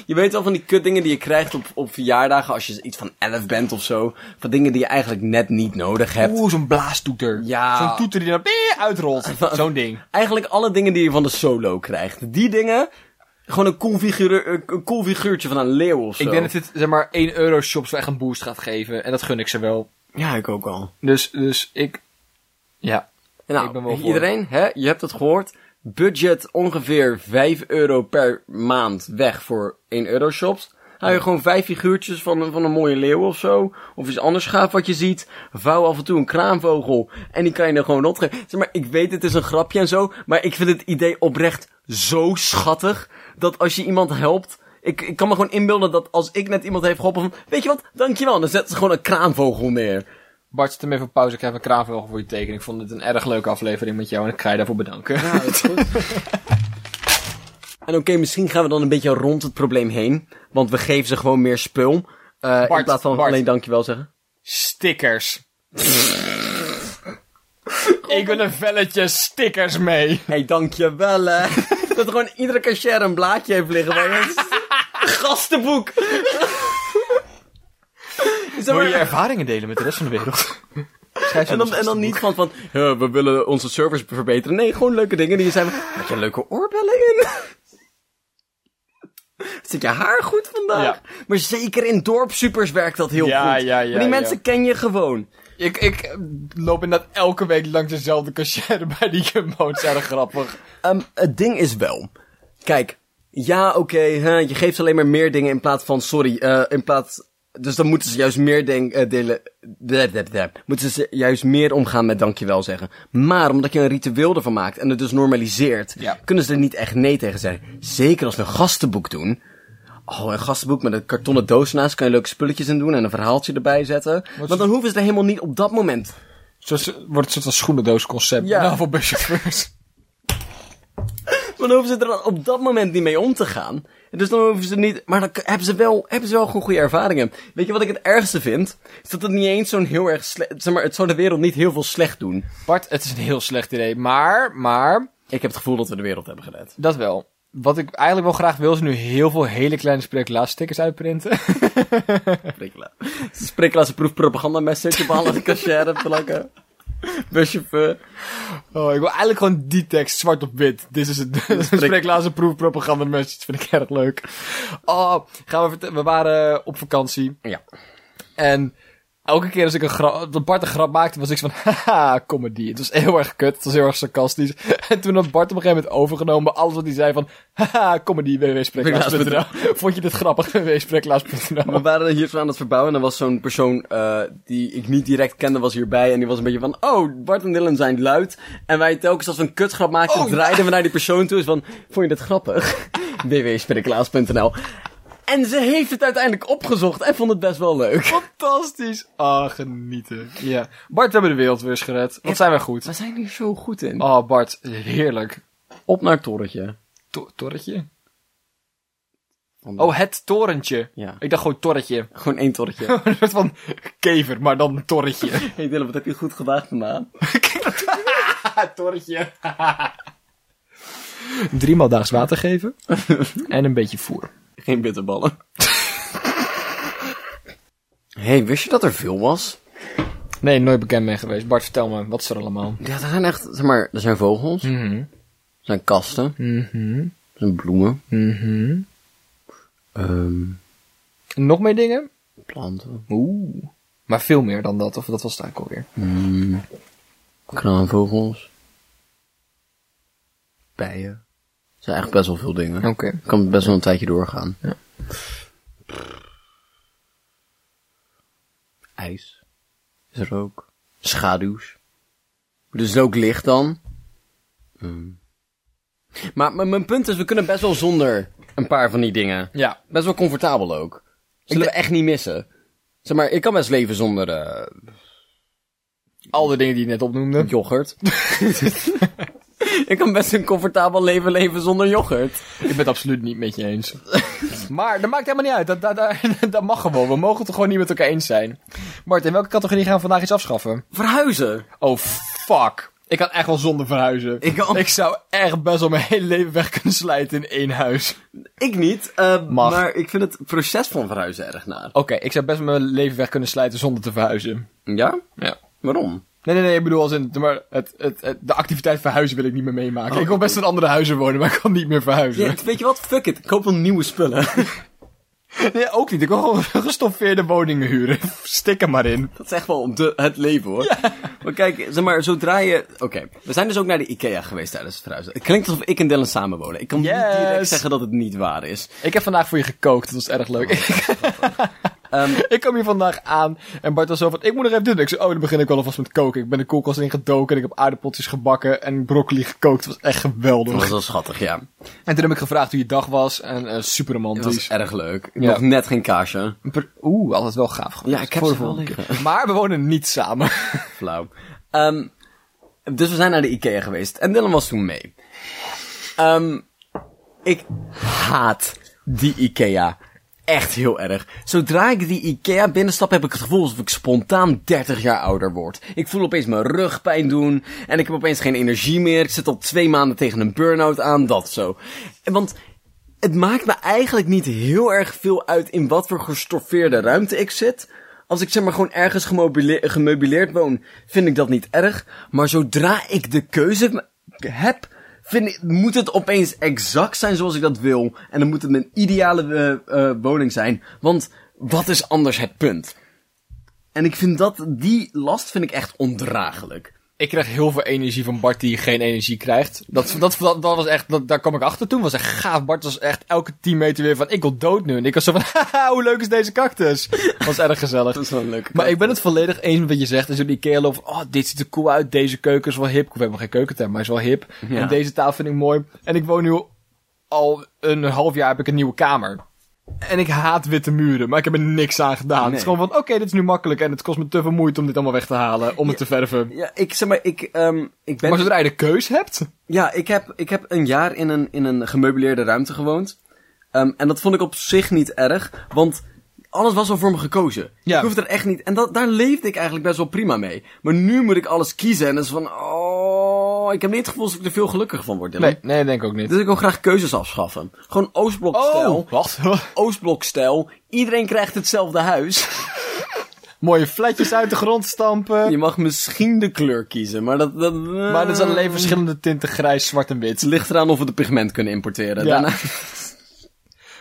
Je weet wel van die kutdingen die je krijgt op, op verjaardagen als je iets van 11 bent of zo. Van dingen die je eigenlijk net niet nodig hebt. Oeh, zo'n blaastoeter. Ja. Zo'n toeter die dan pie, uitrolt. Zo'n ding. Eigenlijk alle dingen die je van de solo krijgt. Die dingen, gewoon een cool, figuur, een cool figuurtje van een leeuw of zo. Ik denk dat dit, zeg maar, 1 euro shops echt een boost gaat geven. En dat gun ik ze wel. Ja, ik ook al. Dus, dus ik... Ja. Nou, Ik ben wel voor. iedereen, hè, je hebt het gehoord. Budget ongeveer 5 euro per maand weg voor 1 euro shops. Hou je gewoon vijf figuurtjes van, een- van een mooie leeuw of zo. Of iets anders gaaf wat je ziet. Vouw af en toe een kraanvogel. En die kan je er gewoon rondgeven. Zeg maar, ik weet het is een grapje en zo. Maar ik vind het idee oprecht zo schattig. Dat als je iemand helpt. Ik, ik kan me gewoon inbeelden dat als ik net iemand heeft geholpen van... Weet je wat, dankjewel. Dan zetten ze gewoon een kraanvogel neer. Bart, zet hem even op pauze. Ik heb een kraanvogel voor je teken. Ik vond het een erg leuke aflevering met jou en ik ga je daarvoor bedanken. Ja, dat is goed. en oké, misschien gaan we dan een beetje rond het probleem heen. Want we geven ze gewoon meer spul. Eh in plaats van Bart. alleen dankjewel zeggen. Stickers. ik wil een velletje stickers mee. Hé, hey, dankjewel hè. dat gewoon iedere cashier een blaadje heeft liggen. Gastenboek. Zeg Wil je ervaringen delen met de rest van de wereld? En, dan, en dan niet van, van ja, we willen onze service verbeteren. Nee, gewoon leuke dingen die je zijn. Had je leuke oorbellen in? Zit je haar goed vandaag? Ja. Maar zeker in dorpssupers werkt dat heel Ja, goed. ja, ja, maar die ja. mensen ken je gewoon. Ik, ik loop inderdaad elke week langs dezelfde cashier bij die Jumbo. Het is erg grappig. Ehm, het ding is wel. Kijk, ja, oké, hè, je geeft alleen maar meer dingen in plaats van, sorry, eh, in plaats. Dus dan moeten ze juist meer ding, eh, delen. Moeten ze juist meer omgaan met dankjewel zeggen. Maar omdat je een ritueel ervan maakt en het dus normaliseert, Ja. kunnen ze er niet echt nee tegen zeggen. Zeker als we een gastenboek doen. Oh, een gastenboek met een kartonnen doos naast kan je leuke spulletjes in doen en een verhaaltje erbij zetten. Want dan hoeven ze er helemaal niet op dat moment Zo wordt het soort van schoenendoosconcept. Ja. Ja. voor. Maar dan hoeven ze er op dat moment niet mee om te gaan. Dus dan hoeven ze niet... Maar dan hebben ze wel, hebben ze wel gewoon goede ervaringen. Weet je wat ik het ergste vind? Is dat het niet eens zo'n heel erg slecht... Zeg maar, het zou de wereld niet heel veel slecht doen. Bart, het is een heel slecht idee. Maar, maar, Ik heb het gevoel dat we de wereld hebben gered. dat wel. Wat ik eigenlijk wel graag wil, is nu heel veel hele kleine spreeklaas stickers uitprinten. Spreeklaas. Spreeklaas proef propaganda message op alle cashier plakken. Buschauffeur. Oh, ik wil eigenlijk gewoon die tekst zwart op wit. Dit is het. Spreeklaas proef propaganda message. Vind ik erg leuk. Oh, gaan we vertellen. We waren op vakantie. Ja. En elke keer als ik een, grap, een Bart een grap maakte, was ik van, haha, comedy. Het was heel erg kut, het was heel erg sarcastisch. En toen had Bart op een gegeven moment overgenomen alles wat hij zei van, haha, comedy, www.spreeklaas.nl. Vond je dit grappig, www.spreeklaas.nl. We waren hier zo aan het verbouwen en er was zo'n persoon eh, die ik niet direct kende was hierbij. En die was een beetje van, oh, Bart en Dylan zijn luid. En wij telkens als we een kutgrap maakten, Oh, draaiden we naar die persoon toe. Is van, vond je dit grappig? www.spinneklaas.nl En ze heeft het uiteindelijk opgezocht en vond het best wel leuk. Fantastisch. Ah, genieten. Ja. Bart, we hebben de wereld weer eens gered. Wat zijn we goed. We zijn hier zo goed in. Oh, Bart, heerlijk. Op naar het torretje. To torretje? Oh, het torentje. Ja. Ik dacht gewoon torretje. Gewoon één torretje. Een soort van kever, maar dan een torretje. hey Dylan, wat heb je goed gedaan vandaag? torretje. Driemaal daags water geven. en een beetje voer. Geen bitterballen. hey, wist je dat er veel was? Nee, nooit bekend mee geweest. Bart, vertel me, wat is er allemaal? Ja, er zijn echt, zeg maar, er zijn vogels, er Mhm. zijn kasten, Mhm. er zijn bloemen, Mhm. ehm, Nog meer dingen? planten, Oeh. Maar veel meer dan dat, of dat was het eigenlijk alweer. mm, kraanvogels, bijen. Zijn echt best wel veel dingen. Oké. Kan best wel een tijdje doorgaan. Ja. IJs. Is er ook. Schaduws. Dus ook licht dan. Mm. Maar, maar mijn punt is, we kunnen best wel zonder een paar van die dingen. Ja. Best wel comfortabel ook. Zullen we echt niet missen. Zeg maar, ik kan best leven zonder eh, Al de dingen die je net opnoemde. yoghurt. ik kan best een comfortabel leven leven zonder yoghurt. Ik ben het absoluut niet met je eens. maar dat maakt helemaal niet uit. Dat, dat, dat, dat mag gewoon. We mogen het er gewoon niet met elkaar eens zijn. Bart, in welke categorie gaan we vandaag iets afschaffen? Verhuizen. Oh, fuck. Ik kan echt wel zonder verhuizen. Ik kan- Ik zou echt best wel mijn hele leven weg kunnen slijten in één huis. Ik niet, eh, Mag. maar ik vind het proces van verhuizen erg naar. Oké, ik zou best mijn leven weg kunnen slijten zonder te verhuizen. Ja? Ja. Waarom? Nee, nee, nee, ik bedoel als in, maar het, het, het- de activiteit verhuizen wil ik niet meer meemaken. Oh, ik wil best in andere huizen wonen, maar ik kan niet meer verhuizen. Ja, weet je wat? Fuck it. Ik koop wel nieuwe spullen. Nee, ook niet. Ik wil gewoon gestoffeerde woningen huren. Stik er maar in. dat is echt wel de, het leven hoor. Maar kijk, zeg maar, zodra je... Oké, we zijn dus ook naar de Ikea geweest tijdens het verhuizen. Het klinkt alsof ik en Dylan samenwonen. Ik kan Yes. niet direct zeggen dat het niet waar is. Ik heb vandaag voor je gekookt, dat was erg leuk. Ehm, ik kwam hier vandaag aan en Bart was zo van, ik moet nog even doen. Ik zei, oh, dan begin ik wel alvast met koken. Ik ben de koelkast ingedoken en ik heb aardappeltjes gebakken en broccoli gekookt. Het was echt dat geweldig. was wel schattig, ja. En toen heb ik gevraagd hoe je dag was en super Het romantisch. was erg leuk. Ja. Nog net geen kaasje. Oeh, altijd wel gaaf geweest. Ja, ik heb Voor de ze wel. Maar we wonen niet samen. Flauw. Ehm, dus we zijn naar de Ikea geweest. En Dylan was toen mee. Ehm, ik haat die Ikea. Echt heel erg. Zodra ik die Ikea binnenstap, heb ik het gevoel alsof ik spontaan 30 jaar ouder word. Ik voel opeens mijn rugpijn doen. En ik heb opeens geen energie meer. Ik zit al twee maanden tegen een burn-out aan. Dat zo. Want het maakt me eigenlijk niet heel erg veel uit in wat voor gestoffeerde ruimte ik zit. Als ik zeg maar gewoon ergens gemeubileerd woon, vind ik dat niet erg. Maar zodra ik de keuze heb, vind moet het opeens exact zijn zoals ik dat wil. En dan moet het mijn ideale eh, woning zijn. Want wat is anders het punt? En ik vind dat, die last vind ik echt ondraaglijk. Ik krijg heel veel energie van Bart die geen energie krijgt. Dat, dat, dat, dat was echt, dat, daar kwam ik achter toen. was echt gaaf. Bart was echt elke 10 meter weer van, ik wil dood nu. En ik was zo van, haha, hoe leuk is deze cactus? Dat was erg gezellig. Dat is wel leuk. Maar ik ben het volledig eens met wat je zegt. Als je die Ikea loopt, van, oh, dit ziet er cool uit. Deze keuken is wel hip. We hebben geen keukenterm, maar is wel hip. Ja. En deze tafel vind ik mooi. En ik woon nu al een half jaar heb ik een nieuwe kamer. En ik haat witte muren, maar ik heb er niks aan gedaan. Het is gewoon van, oké, dit is nu makkelijk. En het kost me te veel moeite om dit allemaal weg te halen. Om het te verven. Ja, ik zeg maar, ik, ehm, ik ben... Maar zodra je de keus hebt... Ja, ik heb, ik heb een jaar in een, in een gemeubileerde ruimte gewoond. Ehm, en dat vond ik op zich niet erg, want alles was al voor me gekozen. Ja. Ik hoefde er echt niet... En dat, daar leefde ik eigenlijk best wel prima mee. Maar nu moet ik alles kiezen en dat is van... Oh, ik heb niet het gevoel dat ik er veel gelukkiger van word, Dylan. Nee, nee, denk ik ook niet. Dus ik wil graag keuzes afschaffen. Gewoon Oostblokstijl. Oh, wacht. Oostblokstijl. Iedereen krijgt hetzelfde huis. Mooie flatjes uit de grond stampen. Je mag misschien de kleur kiezen, maar dat... dat Maar er zijn alleen verschillende tinten grijs, zwart en wit. Het ligt eraan of we de pigment kunnen importeren. Ja. Daarna...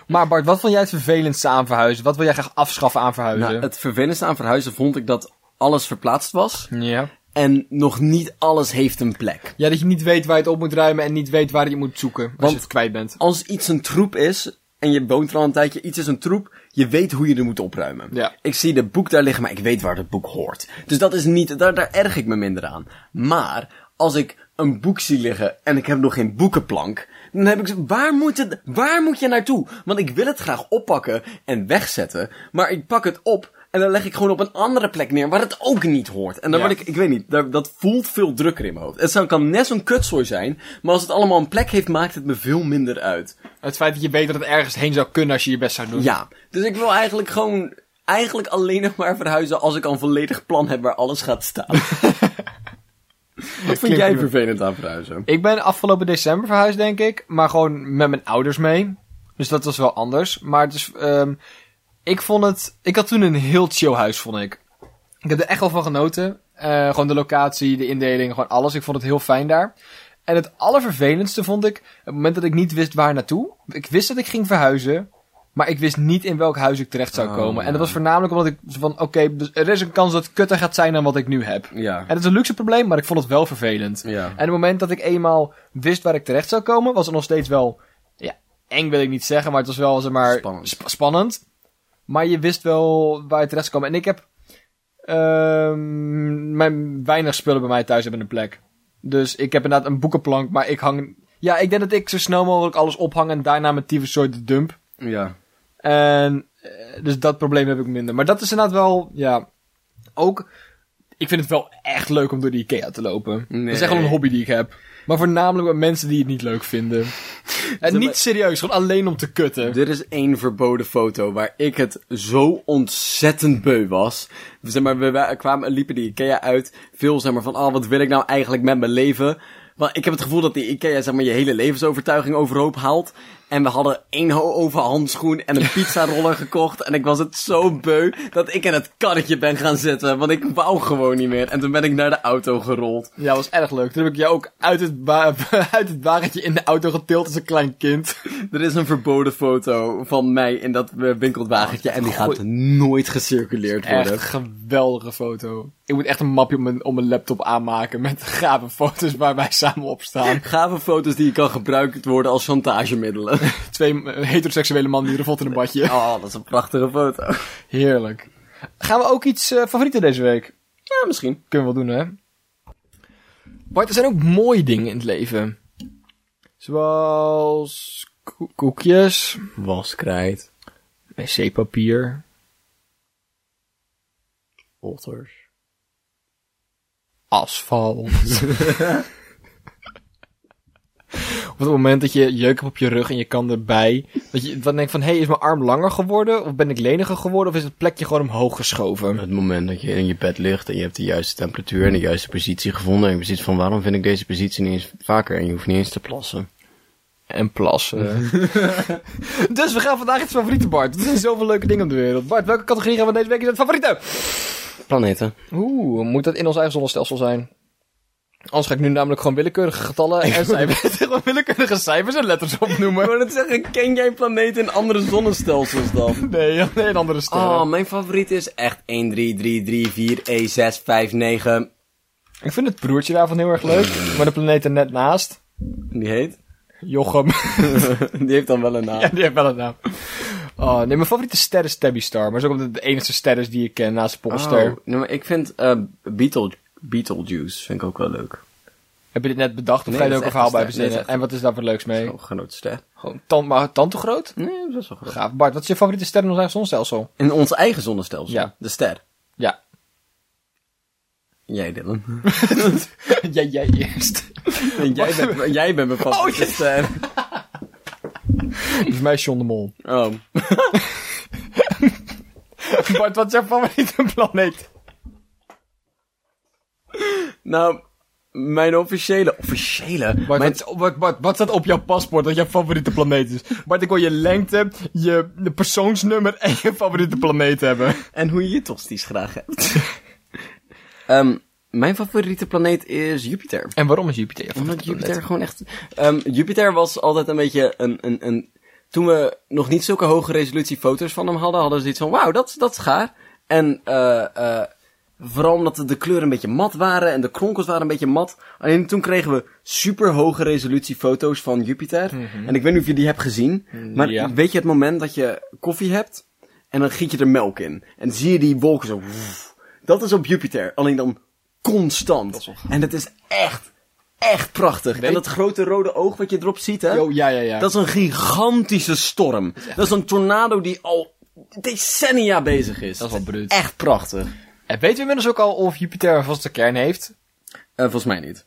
Maar Bart, wat vond jij het vervelendste aan verhuizen? Wat wil jij graag afschaffen aan verhuizen? Nou, het vervelendste aan verhuizen vond ik dat alles verplaatst was. Ja. En nog niet alles heeft een plek. Ja, dat je niet weet waar je het op moet ruimen en niet weet waar je moet zoeken als Want- je het kwijt bent. Als iets een troep is, en je woont er al een tijdje, iets is een troep, je weet hoe je er moet opruimen. Ja. Ik zie de boek daar liggen, maar ik weet waar het boek hoort. Dus dat is niet, daar, daar erg ik me minder aan. Maar, als ik een boek zie liggen en ik heb nog geen boekenplank, dan heb ik waar moet het, waar moet je naartoe? Want ik wil het graag oppakken en wegzetten, maar ik pak het op en dan leg ik gewoon op een andere plek neer waar het ook niet hoort. En dan Ja. word ik, ik weet niet, daar, dat voelt veel drukker in mijn hoofd. Het zou, kan net zo'n kutzooi zijn, maar als het allemaal een plek heeft, maakt het me veel minder uit. Het feit dat je weet dat het ergens heen zou kunnen als je je best zou doen. Ja, dus ik wil eigenlijk gewoon, eigenlijk alleen nog maar verhuizen als ik al een volledig plan heb waar alles gaat staan. Wat vind jij vervelend aan verhuizen? Ik ben afgelopen december verhuisd, denk ik. Maar gewoon met mijn ouders mee. Dus dat was wel anders. Maar dus, ehm ik vond het... Ik had toen een heel chill huis, vond ik. Ik heb er echt wel van genoten. Eh, gewoon de locatie, de indeling, gewoon alles. Ik vond het heel fijn daar. En het allervervelendste vond ik, het moment dat ik niet wist waar naartoe. Ik wist dat ik ging verhuizen, maar ik wist niet in welk huis ik terecht zou Oh, komen. En dat was voornamelijk omdat ik van, oké, dus er is een kans dat het kutter gaat zijn dan wat ik nu heb. Ja. En dat is een luxe probleem, maar ik vond het wel vervelend. Ja. En het moment dat ik eenmaal wist waar ik terecht zou komen, was het nog steeds wel, ja, eng wil ik niet zeggen, maar het was wel, zeg maar, Spannend. sp- spannend. Maar je wist wel waar je terecht komen. En ik heb, ehm mijn weinig spullen bij mij thuis hebben een plek. Dus ik heb inderdaad een boekenplank, maar ik hang, ja, ik denk dat ik zo snel mogelijk alles ophang en daarna mijn tyfus soort de dump. Ja. En, eh, dus dat probleem heb ik minder. Maar dat is inderdaad wel, ja, ook, ik vind het wel echt leuk om door de Ikea te lopen. Dat is echt wel een hobby die ik heb. Maar voornamelijk met mensen die het niet leuk vinden. En niet serieus, gewoon alleen om te kutten. Dit is één verboden foto waar ik het zo ontzettend beu was. Zeg maar, we wa- kwamen, liepen die Ikea uit. Veel zeg maar van, oh, wat wil ik nou eigenlijk met mijn leven? Want ik heb het gevoel dat die Ikea zeg maar je hele levensovertuiging overhoop haalt. En we hadden één ho- overhandschoen en een pizzaroller gekocht. En ik was het zo beu dat ik in het karretje ben gaan zitten. Want ik wou gewoon niet meer. En toen ben ik naar de auto gerold. Ja, was erg leuk. Toen heb ik jou ook uit het, uit het wagentje in de auto getild als een klein kind. Er is een verboden foto van mij in dat eh, winkelwagentje. En die gaat nooit gecirculeerd worden. Echt geweldige foto. Ik moet echt een mapje op mijn, op mijn laptop aanmaken met gave foto's waar wij samen op staan. Gave foto's die kan gebruikt worden als chantagemiddelen. Twee eh, heteroseksuele mannen die revot in een badje. Oh, dat is een prachtige foto. Heerlijk. Gaan we ook iets eh, favorieten deze week? Ja, misschien. Kunnen we wel doen, hè? Bart, er zijn ook mooie dingen in het leven. Zoals ko- koekjes, Waskrijt. wc-papier, Otters. asfalt. op het moment dat je jeuk hebt op je rug en je kan erbij, dat je dan denkt van, hé, hey, is mijn arm langer geworden? Of ben ik leniger geworden? Of is het plekje gewoon omhoog geschoven? Het moment dat je in je bed ligt en je hebt de juiste temperatuur en de juiste positie gevonden. En je ziet van waarom vind ik deze positie niet eens vaker en je hoeft niet eens te plassen. En plassen. dus we gaan vandaag iets favorieten, Bart. Er zijn zoveel leuke dingen op de wereld. Bart, welke categorie gaan we deze week in het favorieten? Planeten. Oeh, moet dat in ons eigen zonnestelsel zijn? Anders ga ik nu namelijk gewoon willekeurige getallen en cijfers, gewoon willekeurige cijfers en letters opnoemen. Ik wou net zeggen, ken jij planeten in andere zonnestelsels dan? Nee, nee, een andere sterren. Oh, mijn favoriet is echt 1, 3, 3, 3, 4, E, 6, 5, 9. Ik vind het broertje daarvan heel erg leuk, maar de planeet er net naast. Die heet? Jochem. Die heeft dan wel een naam. ja, die heeft wel een naam. Oh, nee, mijn favoriete ster is Tabby Star, maar is ook omdat het de enige ster is die ik ken naast Polster. Oh, nee, maar ik vind eh Beetle, Beetlejuice vind ik ook wel leuk. Heb je dit net bedacht of Nee, ga je er ook een verhaal bij. Nee, verzinnen? En wat is daar voor leuks mee? Zo'n grote ster. Gewoon tan maar tante groot? Nee, dat is wel groot. Gaaf. Bart, wat is je favoriete ster in ons eigen zonnestelsel? In ons eigen zonnestelsel. Ja. De ster. Ja. Jij, Dylan. jij, jij eerst. En jij, bent, jij bent mijn favoriete Oh, ster. Voor mij is John de Mol. Oh. Bart, wat is jouw favoriete planeet? Nou, mijn officiële... Officiële? Bart, mijn, wat, Bart, wat staat op jouw paspoort dat jouw favoriete planeet is? Bart, ik wil je lengte, je de persoonsnummer en je favoriete planeet hebben. En hoe je je tosties graag hebt. Ehm, mijn favoriete planeet is Jupiter. En waarom is Jupiter je Omdat Jupiter planeet? gewoon echt... Ehm, Jupiter was altijd een beetje een, een, een... Toen we nog niet zulke hoge resolutie foto's van hem hadden, hadden ze iets van, wauw, dat, dat is gaar. En eh eh vooral omdat de- kleuren een beetje mat waren en de kronkels waren een beetje mat. Alleen toen kregen we super hoge resolutie foto's van Jupiter. En ik weet niet of je die hebt gezien, maar Ja. weet je het moment dat je koffie hebt en dan giet je er melk in. En zie je die wolken zo... Dat is op Jupiter, alleen dan constant. En het is echt, echt prachtig. En dat grote rode oog wat je erop ziet, hè? Yo, ja, ja, ja. Dat is een gigantische storm. Dat is een tornado die al decennia bezig is. Dat is wel bruut. Echt prachtig. En weten we inmiddels ook al of Jupiter een vaste kern heeft? Eh, volgens mij niet.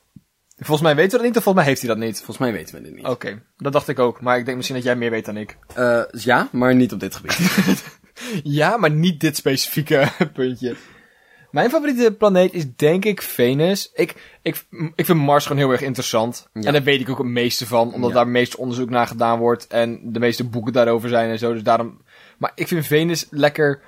Volgens mij weten we dat niet, of volgens mij heeft hij dat niet. Volgens mij weten we dit niet. Oké, dat dacht ik ook. Maar ik denk misschien dat jij meer weet dan ik. Eh, ja, maar niet op dit gebied. Ja, maar niet dit specifieke puntje. Mijn favoriete planeet is denk ik Venus. Ik, ik, ik vind Mars gewoon heel erg interessant. Ja. En daar weet ik ook het meeste van, omdat Ja. daar het meeste onderzoek naar gedaan wordt en de meeste boeken daarover zijn en zo. Dus daarom. Maar ik vind Venus lekker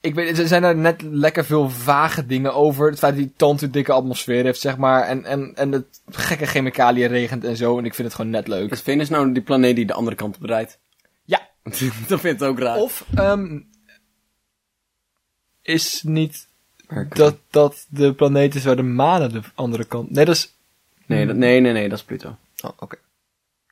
ik weet, er zijn er net lekker veel vage dingen over. Het feit dat die tand een dikke atmosfeer heeft, zeg maar. En, en, en het gekke chemicaliën regent en zo. En ik vind het gewoon net leuk. Is Venus nou die planeet die de andere kant op rijdt? Ja. dat vind ik ook raar. Of, ehm is niet dat dat de planeet is waar de maan aan de andere kant... Nee, dat is... Nee, dat, nee, nee, nee, dat is Pluto. Oh, oké.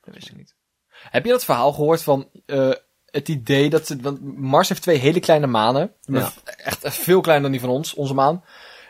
Dat wist ik niet. Heb je dat verhaal gehoord van eh, het idee dat ze... Want Mars heeft twee hele kleine manen. Ja. Echt, echt veel kleiner dan die van ons, onze maan.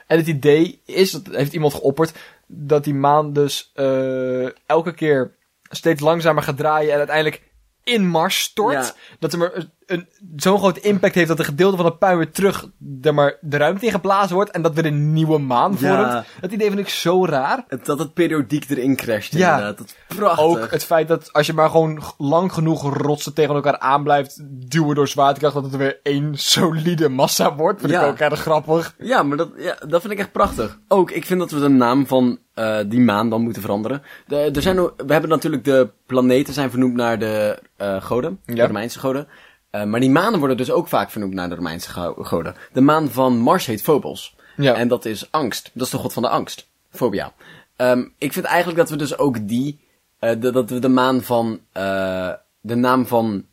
En het idee is, dat heeft iemand geopperd, dat die maan dus eh, elke keer steeds langzamer gaat draaien en uiteindelijk in Mars stort. Ja. Dat er maar een, zo'n grote impact heeft dat een gedeelte van het puin weer terug de, maar, de ruimte in geblazen wordt en dat weer een nieuwe maan Ja. vormt. Dat idee vind ik zo raar. Het, dat het periodiek erin crasht, Ja. inderdaad. Dat is prachtig. Ook het feit dat als je maar gewoon lang genoeg rotsen tegen elkaar aan blijft duwen door zwaartekracht, dat het weer één solide massa wordt. Vind Ja. ik ook erg grappig. Ja, maar dat, ja, dat vind ik echt prachtig. Ook, ik vind dat we de naam van eh, die maan dan moeten veranderen. De, er zijn, we hebben natuurlijk de planeten zijn vernoemd naar de eh, goden, de. Romeinse goden. Eh, maar die manen worden dus ook vaak vernoemd naar de Romeinse go- goden. De maan van Mars heet Phobos. Ja. En dat is angst. Dat is de god van de angst. Phobia. Ehm, ik vind eigenlijk dat we dus ook die, eh, de- dat we de maan van, eh, de naam van,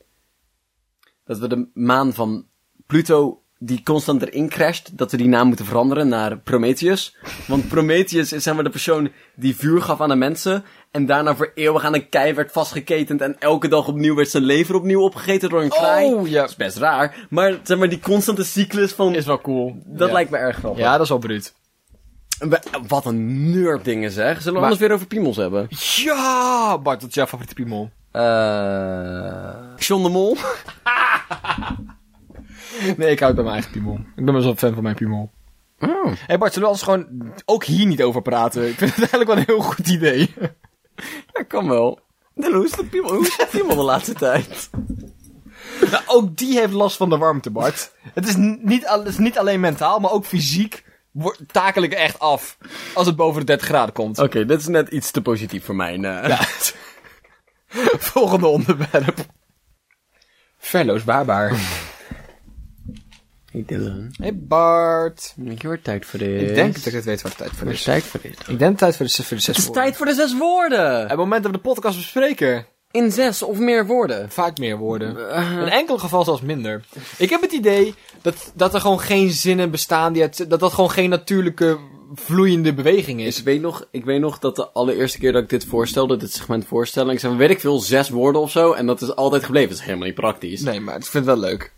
dat we de maan van Pluto, die constant erin crasht, dat we die naam moeten veranderen naar Prometheus. Want Prometheus is zeg maar de persoon die vuur gaf aan de mensen, en daarna voor eeuwig aan een kei werd vastgeketend, en elke dag opnieuw werd zijn lever opnieuw opgegeten door een kraai. Oh, ja. Dat is best raar, maar zeg maar die constante cyclus van, Is wel cool. dat Ja. lijkt me erg grappig. Ja, dat is wel bruut. Wat een nerd dingen zeg. Zullen we Maar- anders weer over piemels hebben? Ja! Bart, wat is jouw favoriete piemel? Eh... John de Mol? Nee, ik houd bij mijn eigen piemel. Ik ben best wel fan van mijn piemel. Oh. Hé hey Bart, zullen we ons gewoon ook hier niet over praten? Ik vind het eigenlijk wel een heel goed idee. Dat kan wel. Dan hoe is de piemel? Hoe is de piemel de laatste tijd? nou, ook die heeft last van de warmte, Bart. Het is, niet, het is niet alleen mentaal, maar ook fysiek takel ik echt af als het boven de 30 graden komt. Oké, dit is net iets te positief voor mijn... eh Ja. Volgende onderwerp. Verloosbaarbaar. Hey Dylan. Hey Bart. Weet je waar tijd voor is? Ik denk dat ik het weet waar het tijd voor is. tijd voor is. Ik denk tijd voor de, voor de zes Het is woorden. tijd voor de zes woorden! Het moment dat we de podcast bespreken. In zes of meer woorden. Vaak meer woorden. Eh, In enkel geval zelfs minder. Ik heb het idee dat, dat er gewoon geen zinnen bestaan. Die het, dat dat gewoon geen natuurlijke vloeiende beweging is. ik, weet nog, ik weet nog dat de allereerste keer dat ik dit voorstelde, dit segment voorstelde, ik zei, weet ik veel, zes woorden of zo, en dat is altijd gebleven. Dat is helemaal niet praktisch. Nee, maar ik vind het wel leuk.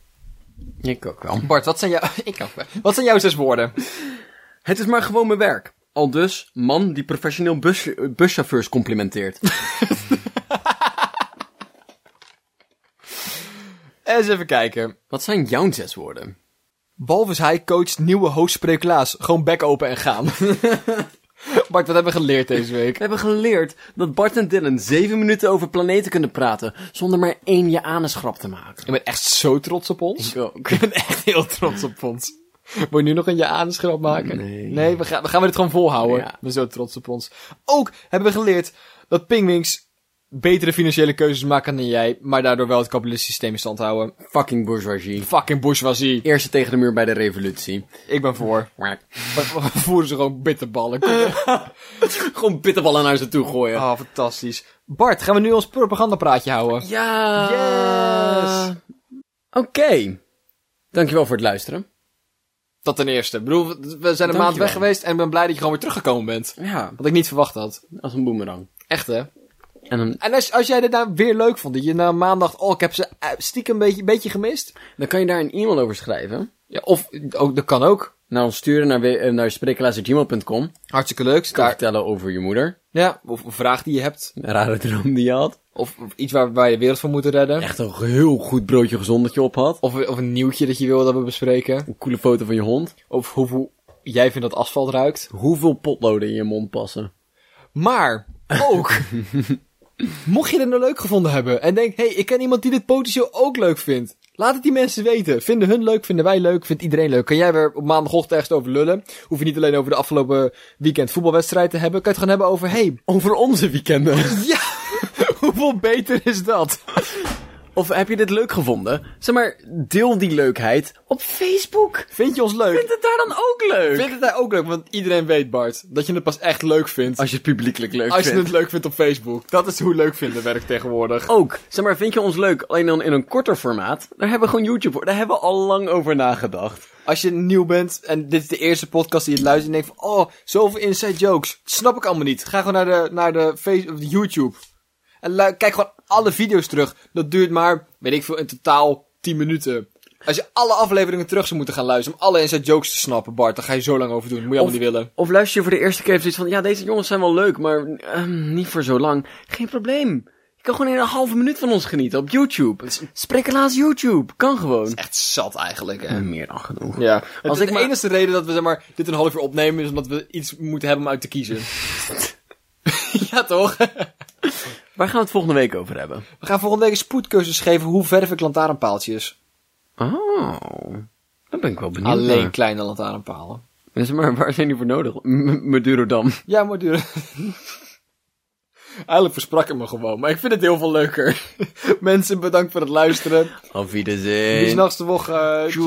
Ik ook wel. Bart, wat zijn, jou... ik ook wel. wat zijn jouw zes woorden? Het is maar gewoon mijn werk. Al dus, man die professioneel bus, buschauffeurs complimenteert. Eens even kijken. Wat zijn jouw zes woorden? Balvis hij coacht nieuwe Sprekulaas. Gewoon bek open en gaan. Bart, wat hebben we geleerd deze week? We hebben geleerd dat Bart en Dylan zeven minuten over planeten kunnen praten, zonder maar één je anusgrap te maken. Ik ben echt zo trots op ons. Ik ook. Ik ben echt heel trots op ons. Wil je nu nog een ja-aanschrap maken? Nee. Nee, we gaan, we gaan dit gewoon volhouden. Ja. Ik ben zo trots op ons. Ook hebben we geleerd dat pingwings betere financiële keuzes maken dan jij, maar daardoor wel het kapitalistische systeem in stand houden. Fucking bourgeoisie. Fucking bourgeoisie. Eerste tegen de muur bij de revolutie. Ik ben voor. Maar We voeren ze gewoon bitterballen. gewoon bitterballen naar ze toe gooien. Oh, fantastisch. Bart, gaan we nu ons propagandapraatje houden? Ja. Yes. Oké. Dankjewel voor het luisteren. Dat ten eerste. Ik bedoel, we zijn een maand weg geweest en ik ben blij dat je gewoon weer teruggekomen bent. Ja, Wat ik niet verwacht had. als een boemerang. Echt, hè? En dan, En als, als jij dit nou weer leuk vond, dat je na een maand dacht, oh, ik heb ze eh, stiekem een beetje, beetje gemist. dan kan je daar een e-mail over schrijven. Ja, of, ook, dat kan ook. Naar ons sturen naar, eh, naar spreeklaas.gmail.com. Hartstikke leuk. Kan Daar, vertellen over je moeder. ja, of een vraag die je hebt. Een rare droom die je had. Of, of iets waar, waar je de wereld voor moet redden. Echt een heel goed broodje gezond dat je op had. Of, of een nieuwtje dat je wil dat we bespreken. Een coole foto van je hond. Of hoeveel jij vindt dat asfalt ruikt. Hoeveel potloden in je mond passen. Maar, ook, mocht je dit nou leuk gevonden hebben en denk, hey, ik ken iemand die dit potentieel ook leuk vindt. Laat het die mensen weten. Vinden hun leuk, vinden wij leuk, vindt iedereen leuk. Kan jij weer op maandagochtend ergens over lullen? Hoef je niet alleen over de afgelopen weekend voetbalwedstrijd te hebben. Kan je het gewoon hebben over, hey, Over onze weekenden. ja, hoeveel beter is dat? Of heb je dit leuk gevonden? Zeg maar, deel die leukheid op Facebook. Vind je ons leuk? Vind het daar dan ook leuk? Vind het daar ook leuk? Want iedereen weet, Bart, dat je het pas echt leuk vindt. Als je het publiekelijk leuk Als je vindt. het leuk vindt op Facebook. Dat is hoe leuk vinden werkt tegenwoordig. Ook, zeg maar, vind je ons leuk alleen dan in een korter formaat? Daar hebben we gewoon YouTube voor. Daar hebben we al lang over nagedacht. Als je nieuw bent en dit is de eerste podcast die je luistert en denkt van, oh, zoveel inside jokes. Dat snap ik allemaal niet. Ga gewoon naar de, naar de, face, of de YouTube. En kijk gewoon alle video's terug. Dat duurt maar, weet ik veel, in totaal 10 minuten. Als je alle afleveringen terug zou moeten gaan luisteren om alle inside jokes te snappen, Bart, dan ga je zo lang over doen. Moet je allemaal niet willen. Of luister je voor de eerste keer even zoiets van, ja, deze jongens zijn wel leuk, maar ehm, niet voor zo lang. Geen probleem. Je kan gewoon in een halve minuut van ons genieten op YouTube. Spreekelaars YouTube. Kan gewoon. Echt zat eigenlijk, hè. Meer dan genoeg. Ja. Als Als ik de maar- enige reden dat we zeg maar, dit een half uur opnemen is omdat we iets moeten hebben om uit te kiezen. ja, toch? Waar gaan we het volgende week over hebben? We gaan volgende week een spoedcursus geven hoe verf ik lantaarnpaaltjes. Oh, daar ben ik wel benieuwd Alleen naar. kleine lantaarnpalen. Dus maar waar zijn die voor nodig? M- Madurodam. Ja, maar duur. Eigenlijk versprak ik me gewoon, maar ik vind het heel veel leuker. Mensen, bedankt voor het luisteren. Auf Wiedersehen. Bis nächste Woche. Tjoe.